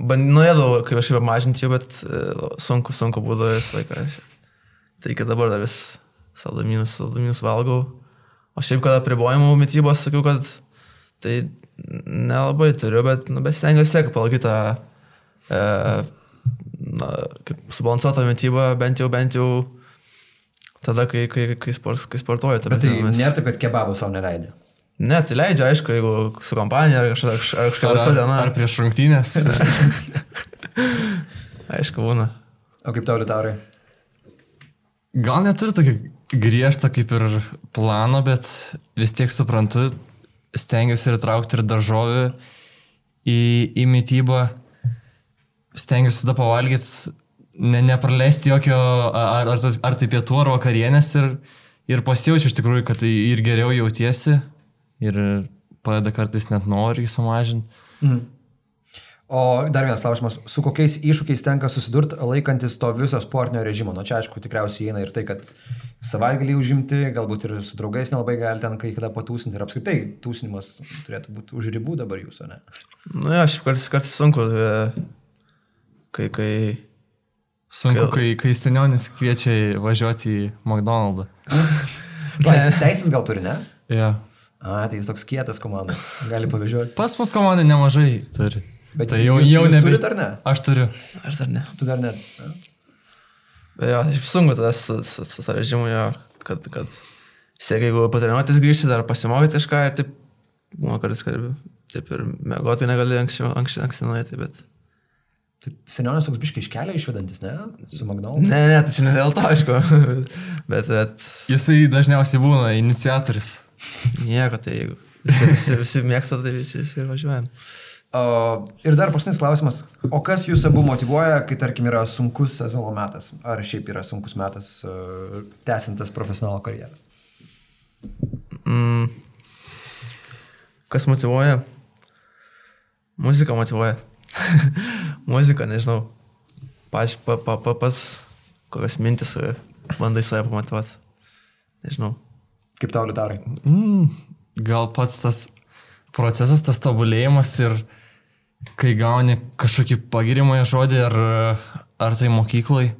band, norėdavau kaip aš kaip mažinti bet e, sunku, sunku būdavo visą laiką. Tai iki dabar dar vis saldamynus, saldamynus valgau. O šiaip, kada pribojimų mytybos, sakiau, kad tai nelabai turiu, bet nu, bestengiuosi tiek palaikyti tą e, na, kaip subalansuotą mytybą, bent jau, bent jau tada, kai, kai, kai, sport, kai sportuoju. ta Bet tai mes- nėra taip, kad kebabų savo neleidė. Ne, tai leidžia, aišku, jeigu su kompanija ar kažkokia, laisva Ar, diena. ar prieš rungtynės. Aišku, būna. O kaip tau Liutaurai? Gal neturiu tokio griežto kaip ir plano, bet vis tiek suprantu, stengiuosi ir traukti ir daržovių į, į mytybą. Stengiuosi tada pavalgyti, ne, nepraleisti jokio ar, ar, tai- ar tai pietų ar vakarienės ir, ir pasijaučiu iš tikrųjų, kad tai ir geriau jautiesi ir pradeda kartais net nori sumažinti. Mhm. O dar vienas klausimas, su kokiais iššūkiais tenka susidurti laikantis to viso sportinio režimo? Nu čia aišku tikriausiai įeina ir tai, kad savaitgalį užimti, galbūt ir su draugais nelabai gali ten kai kada patūsinti ir apskritai tūsinimas turėtų būti už ribų dabar jūsų, ne? Nu, ja, šiaip kartais, kartais sunku, e, kai, kai... Sunku, kai, kai Stenionis kviečia važiuoti į jis teisės gal turi, ne? Ja. A, tai jis toks kietas komanda, gali pavežioti. Pas mus komandai nemažai turi. Bet tai jau, jūs- jau nebe... turit ar ne? Aš turiu. Aš dar ne. Tu dar net. Bet jo, sunku tada su, su, su to režimu, jo, kad, kad... Sėk, jeigu patreniruotis grįžti, dar pasimokyti kažką ir taip... Manau, kartais, kad taip ir mėgoti negali anksčiau, anksčiau, anksčiau nueiti, bet... Tai senionis toks biškai iškelia išvedantis, ne? Su Magnalu. Ne, ne, tai čia ne dėl to, aišku. bet, bet... Jisai dažniausiai būna iniciatorius. Nieko, tai jeigu visi, visi, visi mėgsta, tai visi, visi ir važiuojam. O, ir dar paskutinis klausimas. O kas jūs abu motivuoja, kai tarkim yra sunkus sezono metas? Ar šiaip yra sunkus metas uh, tęsintas profesionalo karjeras? Mm. Kas motivuoja? Muzika motivuoja. Muzika, nežinau. Pač, pa, pa, pa, pats, kokias mintis e, bandai save pamotivuoti. Nežinau. Kaip tau litarai? Mm, gal pats tas procesas, tas tobulėjimas ir kai gauni kažkokį pagirimąją žodį, ar, ar tai mokyklai,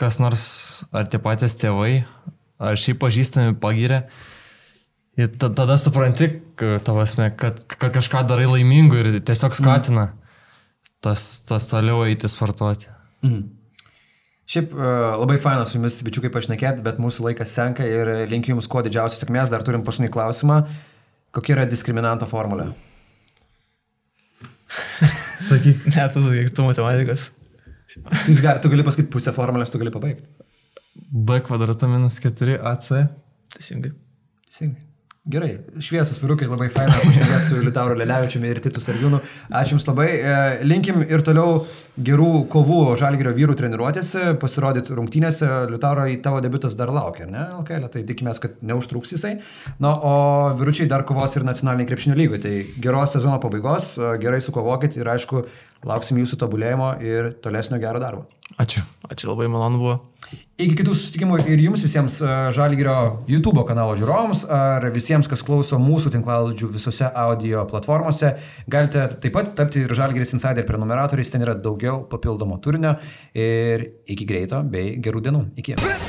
kas nors, ar tie patys tėvai, ar šiaip pažįstami pagiria. Ir ta- tada supranti, tavasme, kad, kad kažką darai laimingu ir tiesiog skatina tas, tas toliau eiti sportuoti. Mhm. Šiaip uh, labai fainas su jumis, bičiukai, pašnekėti, bet mūsų laikas senka ir linkiu jums kuo didžiausios sėkmės. Dar turim paskutinį klausimą. Kokia yra diskriminanto formulė? Sakyk. Ne, tu sakyk, tu matematikas. Tu, gali, tu gali pasakyti pusę formulės, tu gali pabaigti. B kvadratu minus 4 AC. Teisingai. Teisingai. Gerai, šviesus virukai labai faina, pašnekės su Liutauru Lelevičiumi ir Titu Sargiūnu. Ačiū Jums labai. E, Linkim ir toliau gerų kovų Žalgirio vyrų treniruotėse, pasirodyti rungtynėse. Liutauro į tavo debutas dar laukia, ne? LKL, tai tikimės, kad neužtruks jisai. Na, o vyručiai dar kovos ir nacionaliniai krepšinio lygoje. Tai geros sezono pabaigos, e, gerai sukovokit ir aišku, lauksim jūsų tobulėjimo ir tolesnio gero darbo. Ačiū. Ačiū labai malonu buvo. Iki kitų susitikimų ir jums visiems e, Žalgirio YouTube kanalo žiūrovams ar visiems, kas klauso mūsų tinklalaidžių visose audio platformose. Galite taip pat tapti ir Žalgiris Insider prenumeratoriais, ten yra daugiau papildomo turinio ir iki greito bei gerų dienų. Iki. Brit